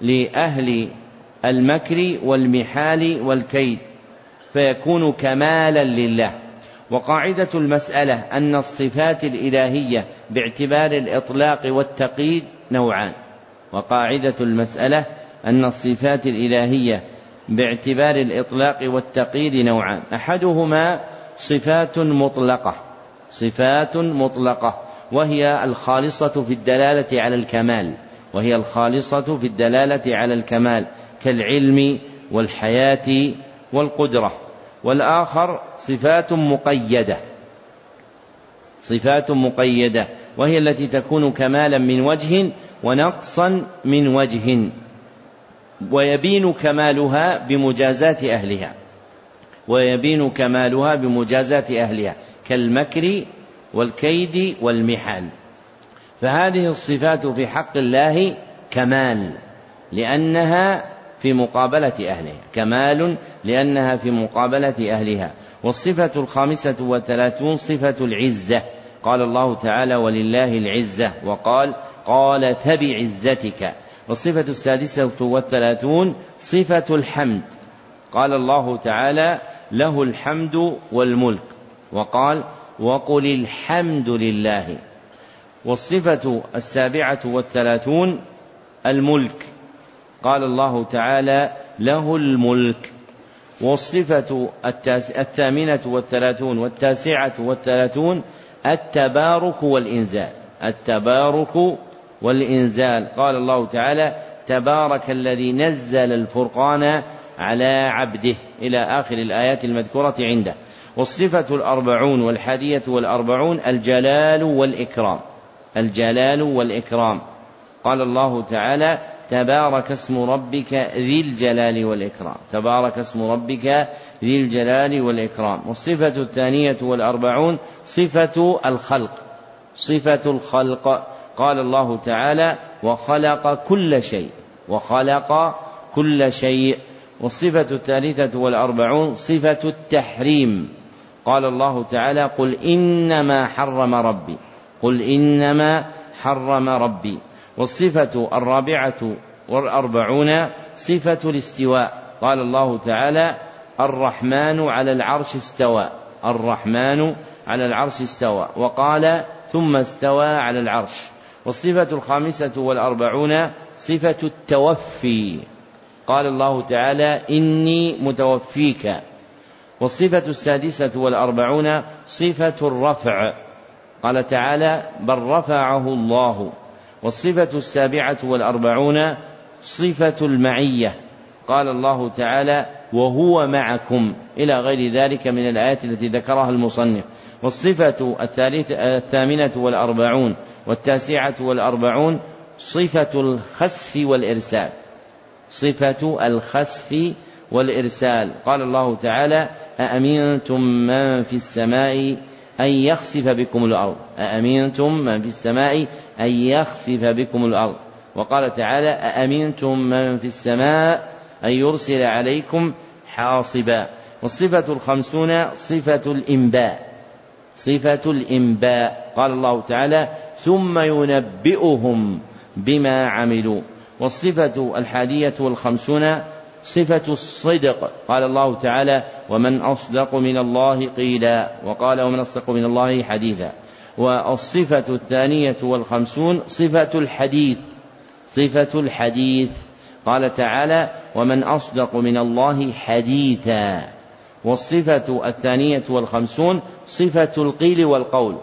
لأهل المكر والمحال والكيد فيكون كمالا لله. وقاعدة المسألة أن الصفات الإلهية باعتبار الإطلاق والتقييد نوعان وقاعدة المسألة أن الصفات الإلهية باعتبار الإطلاق والتقييد نوعان. أحدهما صفات مطلقة صفات مطلقة وهي الخالصة في الدلالة على الكمال وهي الخالصة في الدلالة على الكمال كالعلم والحياة والقدرة. والآخر صفات مقيدة صفات مقيدة وهي التي تكون كمالا من وجه ونقصا من وجه. ويبين كمالها بمجازات أهلها. ويبين كمالها بمجازات أهلها كالمكر والكيد والمحال. فهذه الصفات في حق الله كمال لأنها في مقابلة أهلها. كمال لأنها في مقابلة أهلها. والصفة الخامسة والثلاثون صفة العزة. قال الله تعالى ولله العزة وقال قال فبعزتك والصفة السادسة والثلاثون صفة الحمد. قال الله تعالى له الحمد والملك وقال وقل الحمد لله والصفة السابعة والثلاثون الملك قال الله تعالى له الملك والصفة الثامنة والثلاثون والتاسعة والثلاثون التبارك والإنزال التبارك والإنزال. قال الله تعالى تبارك الذي نزل الفرقان على عبده. إلى آخر الآيات المذكورة عنده. والصفة الأربعون والحادية والأربعون الجلال والإكرام. الجلال والإكرام. قال الله تعالى تبارك اسم ربك ذي الجلال والإكرام. تبارك اسم ربك ذي الجلال والإكرام. والصفة الثانية والأربعون صفة الخلق. صفة الخلق. قال الله تعالى وخلق كل شيء وخلق كل شيء والصفة الثالثة والأربعون صفة التحريم. قال الله تعالى قل إنما حرم ربي قل إنما حرم ربي. والصفة الرابعة والأربعون صفة الاستواء. قال الله تعالى الرحمن على العرش استوى الرحمن على العرش استوى. وقال ثم استوى على العرش. والصفة الخامسة والأربعون صفة التوفي. قال الله تعالى إني متوفيك. والصفة السادسة والأربعون صفة الرفع. قال تعالى بل رفعه الله. والصفة السابعة والأربعون صفة المعية. قال الله تعالى وهو معكم إلى غير ذلك من الآيات التي ذكرها المصنف. والصفة الثامنة والأربعون والتاسعة والأربعون صفة الخسف والإرسال. صفة الخسف والإرسال. قال الله تعالى أأمنتم من في السماء أن يخسف بكم الأرض؟ أأمنتم من في السماء أن يخسف بكم الأرض؟ وقال تعالى أأمنتم من في السماء أن يرسل عليكم حاصبا. والصفة الخمسون صفة الإنباء. صفة الإنباء. قال الله تعالى ثم ينبئهم بما عملوا. والصفة الحادية والخمسون صفة الصدق. قال الله تعالى ومن أصدق من الله قيلا. وقال ومن أصدق من الله حديثا. والصفة الثانية والخمسون صفة الحديث. صفة الحديث. قال تعالى ومن أصدق من الله حديثا والصفة الثانية والخمسون صفة القيل والقول.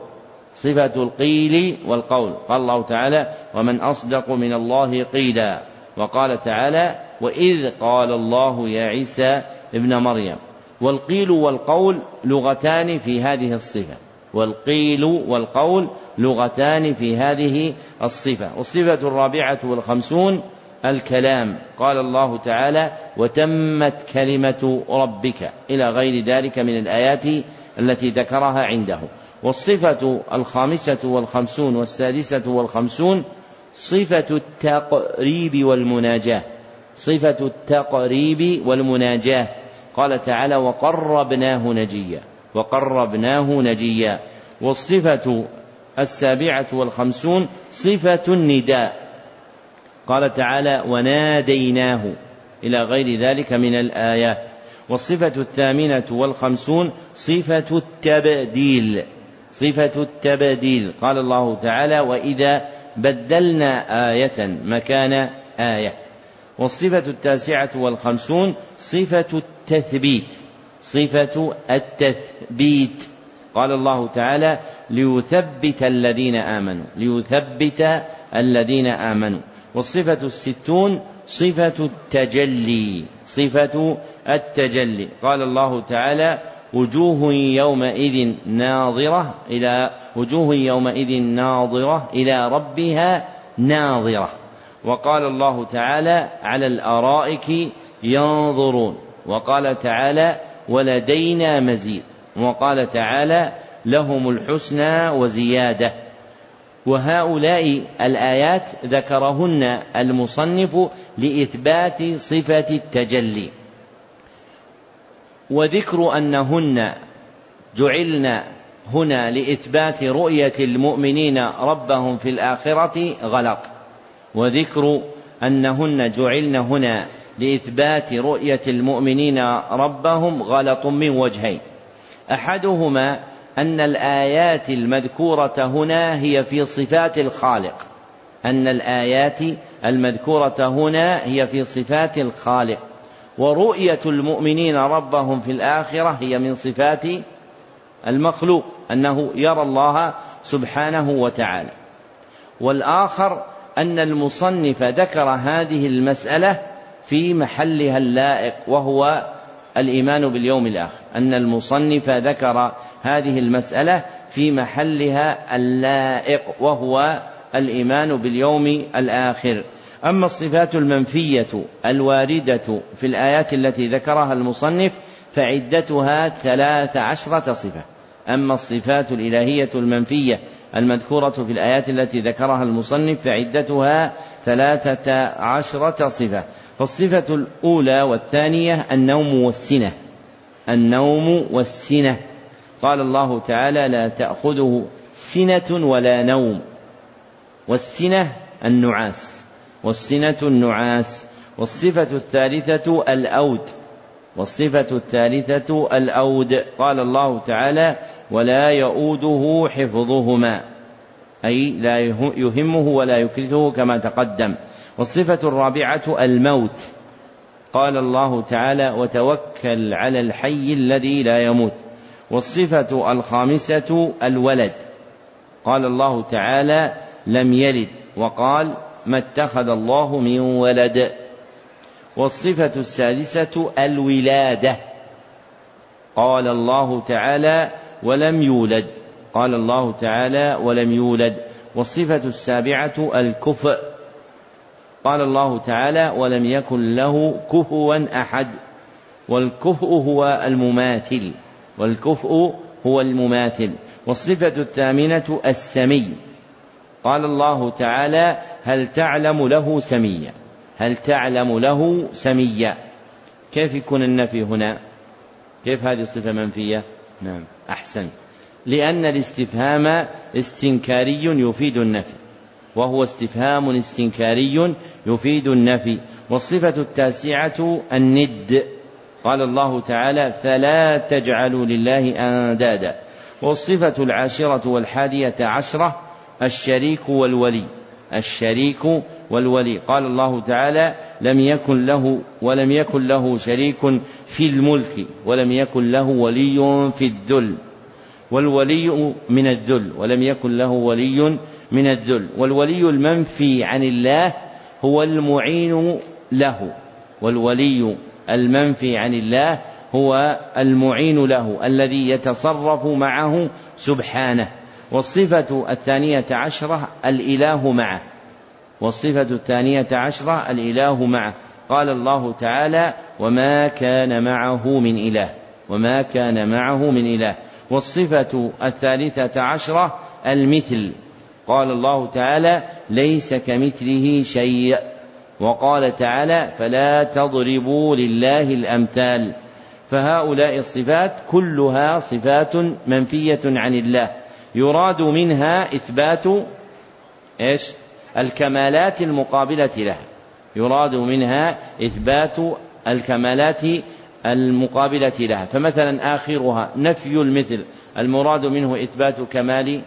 صفة القيل والقول. قال الله تعالى ومن أصدق من الله قيلا. وقال تعالى وإذ قال الله يا عيسى ابن مريم. والقيل والقول لغتان في هذه الصفة. والقيل والقول لغتان في هذه الصفة. والصفة الرابعة والخمسون الكلام. قال الله تعالى وتمت كلمة ربك إلى غير ذلك من الآيات التي ذكرها عنده. والصفة الخامسة والخمسون والسادسة والخمسون صفة التقريب والمناجاة. صفة التقريب والمناجاة. قال تعالى وقربناه نجيا. وقربناه نجيا. والصفة السابعة والخمسون صفة النداء. قال تعالى وناديناه إلى غير ذلك من الآيات. والصفة الثامنة والخمسون صفة التبديل. صفة التبديل. قال الله تعالى وإذا بدلنا آية مكان آية. والصفة التاسعة والخمسون صفة التثبيت. صفة التثبيت. قال الله تعالى ليثبت الذين آمنوا. ليثبت الذين آمنوا. والصفة الستون صفة التجلي صفة التجلي. قال الله تعالى وجوه يومئذ ناظرة إلى وجوه يومئذ ناظرة إلى ربها ناظرة. وقال الله تعالى على الأرائك ينظرون. وقال تعالى ولدينا مزيد. وقال تعالى لهم الحسنى وزيادة. وهؤلاء الآيات ذكرهن المصنف لإثبات صفة التجلي. وذكر أنهن جعلن هنا لإثبات رؤية المؤمنين ربهم في الآخرة غلط. وذكر أنهن جعلن هنا لإثبات رؤية المؤمنين ربهم غلط من وجهين. أحدهما أن الآيات المذكورة هنا هي في صفات الخالق. أن الآيات المذكورة هنا هي في صفات الخالق. ورؤية المؤمنين ربهم في الآخرة هي من صفات المخلوق أنه يرى الله سبحانه وتعالى. والآخر أن المصنف ذكر هذه المسألة في محلها اللائق وهو الإيمان باليوم الآخر. أن المصنف ذكر هذه المسألة في محلها اللائق وهو الإيمان باليوم الآخر. أما الصفات المنفية الواردة في الآيات التي ذكرها المصنف فعدتها ثلاث عشرة صفة. أما الصفات الإلهية المنفية المذكورة في الآيات التي ذكرها المصنف فعدتها ثلاثة عشرة صفة. فالصفة الأولى والثانية النوم والسنة. النوم والسنة. قال الله تعالى لا تأخذه سنة ولا نوم. والسنة النعاس. والسنة النعاس. والصفة الثالثة الأود. والصفة الثالثة الأود. قال الله تعالى ولا يؤوده حفظهما. أي لا يهمه ولا يكرهه كما تقدم. والصفة الرابعة الموت. قال الله تعالى وتوكل على الحي الذي لا يموت. والصفة الخامسة الولد. قال الله تعالى لم يلد وقال ما اتخذ الله من ولد والصفة السادسة الولادة. قال الله تعالى ولم يولد قال الله تعالى ولم يولد والصفة السابعة الكفء. قال الله تعالى ولم يكن له كفوا أحد والكفء هو المماثل. والكفء هو المماثل والصفة الثامنة السمي. قال الله تعالى هل تعلم له سميا؟ هل تعلم له سميا؟ كيف يكون النفي هنا؟ كيف هذه الصفة منفية؟ نعم أحسن. لأن الاستفهام استنكاري يفيد النفي وهو استفهام استنكاري يفيد النفي والصفة التاسعة الند. قال الله تعالى فلا تجعلوا لله أندادا. والصفة العاشرة والحادية عشرة الشريك والولي. الشريك والولي. قال الله تعالى لم يكن له ولم يكن له شريك في الملك ولم يكن له ولي في الذل. والولي من الذل ولم يكن له ولي من الذل. والولي المنفي عن الله هو المعين له. والولي المنفي عن الله هو المعين له الذي يتصرف معه سبحانه. والصفة الثانية عشرة الإله معه. والصفة الثانية عشرة الإله معه. قال الله تعالى وما كان معه من إله. وما كان معه من إله. والصفة الثالثة عشرة المثل. قال الله تعالى ليس كمثله شيء. وقال تعالى فلا تضربوا لله الأمثال. فهؤلاء الصفات كلها صفات منفية عن الله. يراد منها إثبات إيش؟ الكمالات المقابلة لها. يراد منها إثبات الكمالات المقابلة لها. فمثلا آخرها نفي المثل. المراد منه إثبات كمال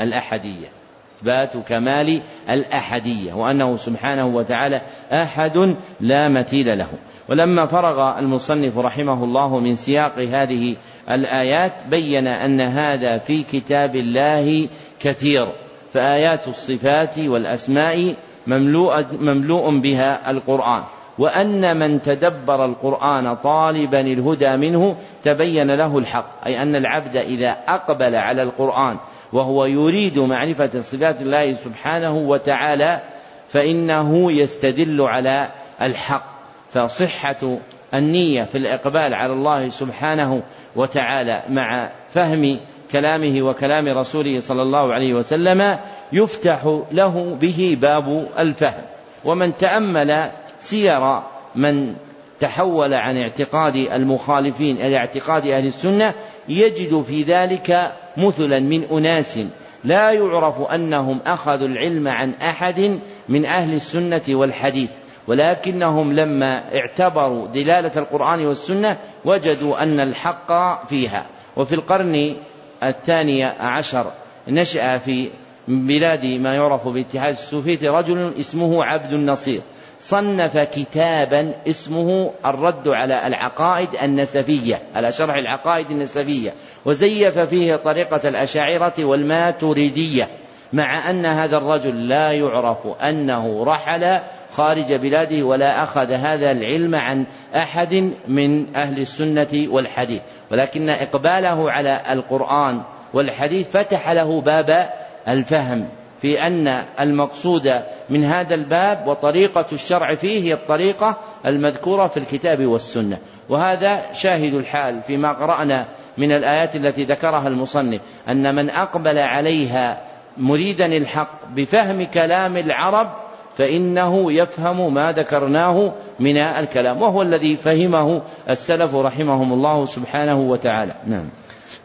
الأحدية. إثبات كمال الأحدية وأنه سبحانه وتعالى أحد لا مثيل له. ولما فرغ المصنف رحمه الله من سياق هذه الآيات بين أن هذا في كتاب الله كثير فآيات الصفات والأسماء مملوء, مملوء بها القرآن. وأن من تدبر القرآن طالبا الهدى منه تبين له الحق أي أن العبد إذا أقبل على القرآن وهو يريد معرفة صفات الله سبحانه وتعالى فإنه يستدل على الحق فصحة النية في الإقبال على الله سبحانه وتعالى مع فهم كلامه وكلام رسوله صلى الله عليه وسلم يفتح له به باب الفهم. ومن تأمل سير من تحول عن اعتقاد المخالفين إلى اعتقاد أهل السنة يجد في ذلك مثلا من أناس لا يعرف أنهم أخذوا العلم عن أحد من أهل السنة والحديث ولكنهم لما اعتبروا دلالة القرآن والسنة وجدوا أن الحق فيها. وفي القرن الثاني عشر نشأ في بلاد ما يعرف باتحاد السوفية رجل اسمه عبد النصير. صنف كتابا اسمه الرد على العقائد النسفية على شرح العقائد النسفية وزيف فيه طريقة الأشاعرة والماتريدية مع أن هذا الرجل لا يعرف أنه رحل خارج بلاده ولا أخذ هذا العلم عن أحد من أهل السنة والحديث. ولكن إقباله على القرآن والحديث فتح له باب الفهم. في أن المقصود من هذا الباب وطريقة الشرع فيه هي الطريقة المذكورة في الكتاب والسنة. وهذا شاهد الحال فيما قرأنا من الآيات التي ذكرها المصنف أن من أقبل عليها مريدا الحق بفهم كلام العرب فإنه يفهم ما ذكرناه من الكلام. وهو الذي فهمه السلف رحمهم الله سبحانه وتعالى. نعم.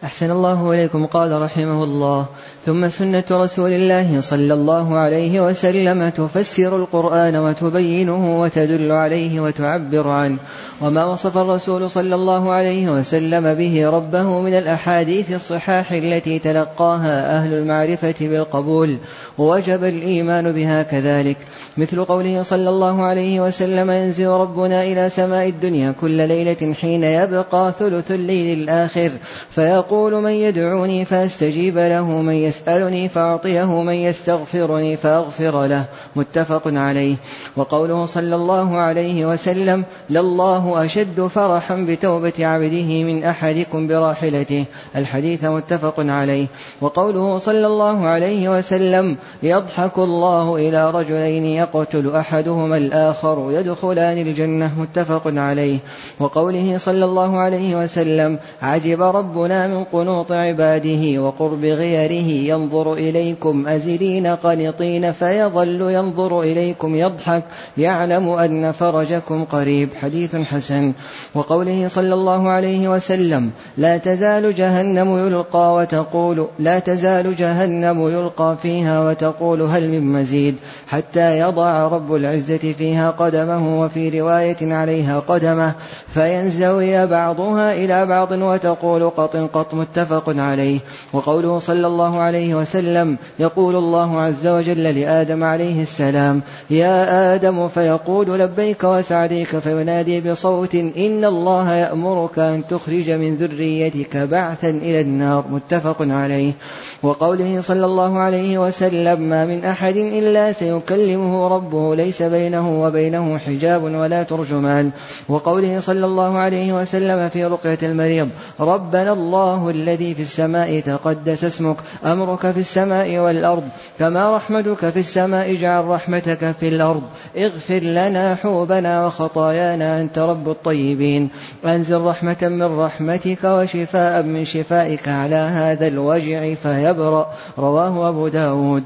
أحسن الله إليكم قال رحمه الله. ثم سنة رسول الله صلى الله عليه وسلم تفسر القرآن وتبينه وتدل عليه وتعبر عنه. وما وصف الرسول صلى الله عليه وسلم به ربه من الأحاديث الصحاح التي تلقاها أهل المعرفة بالقبول ووجب الإيمان بها كذلك. مثل قوله صلى الله عليه وسلم ينزل ربنا إلى سماء الدنيا كل ليلة حين يبقى ثلث الليل الآخر فيقول من يدعوني فأستجيب له من يسألني فأعطيه من يستغفرني فأغفر له. متفق عليه. وقوله صلى الله عليه وسلم لله أشد فرحا بتوبة عبده من أحدكم براحلته الحديث متفق عليه. وقوله صلى الله عليه وسلم يضحك الله إلى رجلين يقتل أحدهما الآخر يدخلان الجنة متفق عليه. وقوله صلى الله عليه وسلم عجب ربنا من قنوط عباده وقرب غيره ينظر إليكم أزلين قنطين فيظل ينظر إليكم يضحك يعلم أن فرجكم قريب. حديث حسن. وقوله صلى الله عليه وسلم لا تزال جهنم يلقى وتقول لا تزال جهنم يلقى فيها وتقول هل من مزيد حتى يضع رب العزة فيها قدمه وفي رواية عليها قدمه فينزوي بعضها إلى بعض وتقول قط قط متفق عليه. وقوله صلى الله عليه وسلم يقول الله عز وجل لآدم عليه السلام يا آدم فيقول لبيك وسعديك فينادي بصوت إن الله يأمرك أن تخرج من ذريتك بعثا إلى النار. متفق عليه. وقوله صلى الله عليه وسلم ما من أحد إلا سيكلمه ربه ليس بينه وبينه حجاب ولا ترجمان. وقوله صلى الله عليه وسلم في رقية المريض ربنا الله الذي في السماء تقدس اسمك أمرك في السماء والأرض كما رحمتك في السماء اجعل رحمتك في الأرض. اغفر لنا حوبنا وخطايانا أنت رب الطيبين. أنزل رحمة من رحمتك وشفاء من شفائك على هذا الوجع فيبرأ. رواه أبو داود.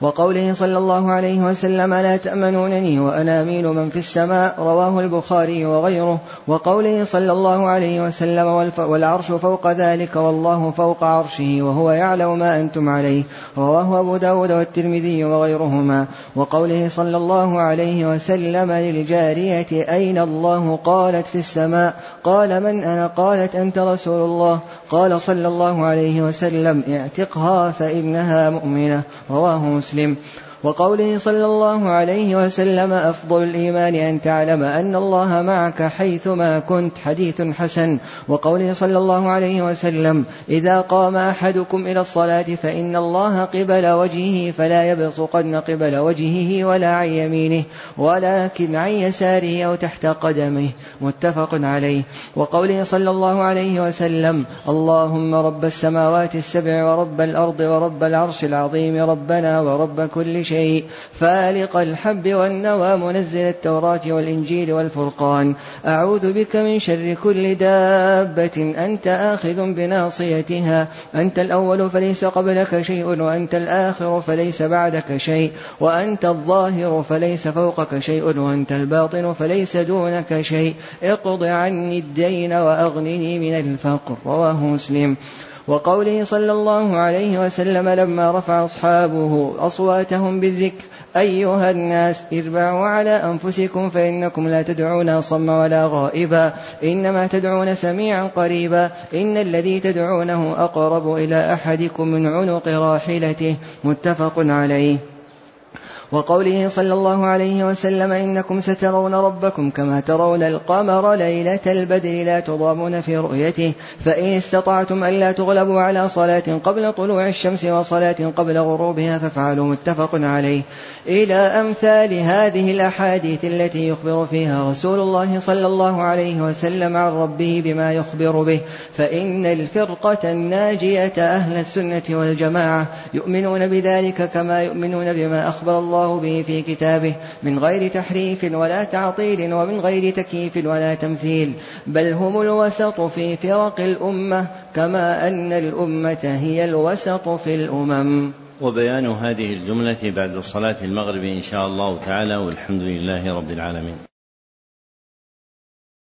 وقوله صلى الله عليه وسلم لا تأمنونني وأنا أمين من في السماء رواه البخاري وغيره. وقوله صلى الله عليه وسلم والعرش فوق ذلك والله فوق عرشه وهو يعلم ما أنتم عليه رواه أبو داود والترمذي وغيرهما. وقوله صلى الله عليه وسلم للجارية أين الله؟ قالت في السماء. قال من أنا؟ قالت أنت رسول الله. قال صلى الله عليه وسلم اعتقها فإنها مؤمنة. رواه مسلم وقوله صلى الله عليه وسلم أفضل الإيمان أن تعلم أن الله معك حيثما كنت. حديث حسن. وقوله صلى الله عليه وسلم إذا قام أحدكم إلى الصلاة فإن الله قبل وجهه فلا يبصقن قبل وجهه ولا عن يمينه ولكن عن يساره أو تحت قدمه. متفق عليه. وقوله صلى الله عليه وسلم اللهم رب السماوات السبع ورب الأرض ورب العرش العظيم ربنا ورب كل شيء شيء. فالق الحب والنوى منزل التوراة والإنجيل والفرقان. أعوذ بك من شر كل دابة. أنت آخذ بناصيتها. أنت الأول فليس قبلك شيء وأنت الآخر فليس بعدك شيء. وأنت الظاهر فليس فوقك شيء وأنت الباطن فليس دونك شيء. اقض عني الدين وأغنني من الفقر. رواه مسلم. وقوله صلى الله عليه وسلم لما رفع أصحابه أصواتهم بالذكر أيها الناس اربعوا على أنفسكم فإنكم لا تدعون صم ولا غائبا إنما تدعون سميعا قريبا إن الذي تدعونه أقرب إلى أحدكم من عنق راحلته متفق عليه. وقوله صلى الله عليه وسلم إنكم سترون ربكم كما ترون القمر ليلة البدر لا تضامون في رؤيته فإن استطعتم ألا تغلبوا على صلاة قبل طلوع الشمس وصلاة قبل غروبها فافعلوا متفق عليه. إلى أمثال هذه الأحاديث التي يخبر فيها رسول الله صلى الله عليه وسلم عن ربه بما يخبر به فإن الفرقة الناجية أهل السنة والجماعة يؤمنون بذلك كما يؤمنون بما أخبر الله الله به في كتابه من غير تحريف ولا تعطيل ومن غير تكييف ولا تمثيل بل هم الوسط في فرق الأمة كما أن الأمة هي الوسط في الأمم. وبيان هذه الجملة بعد صلاة المغرب إن شاء الله تعالى والحمد لله رب العالمين.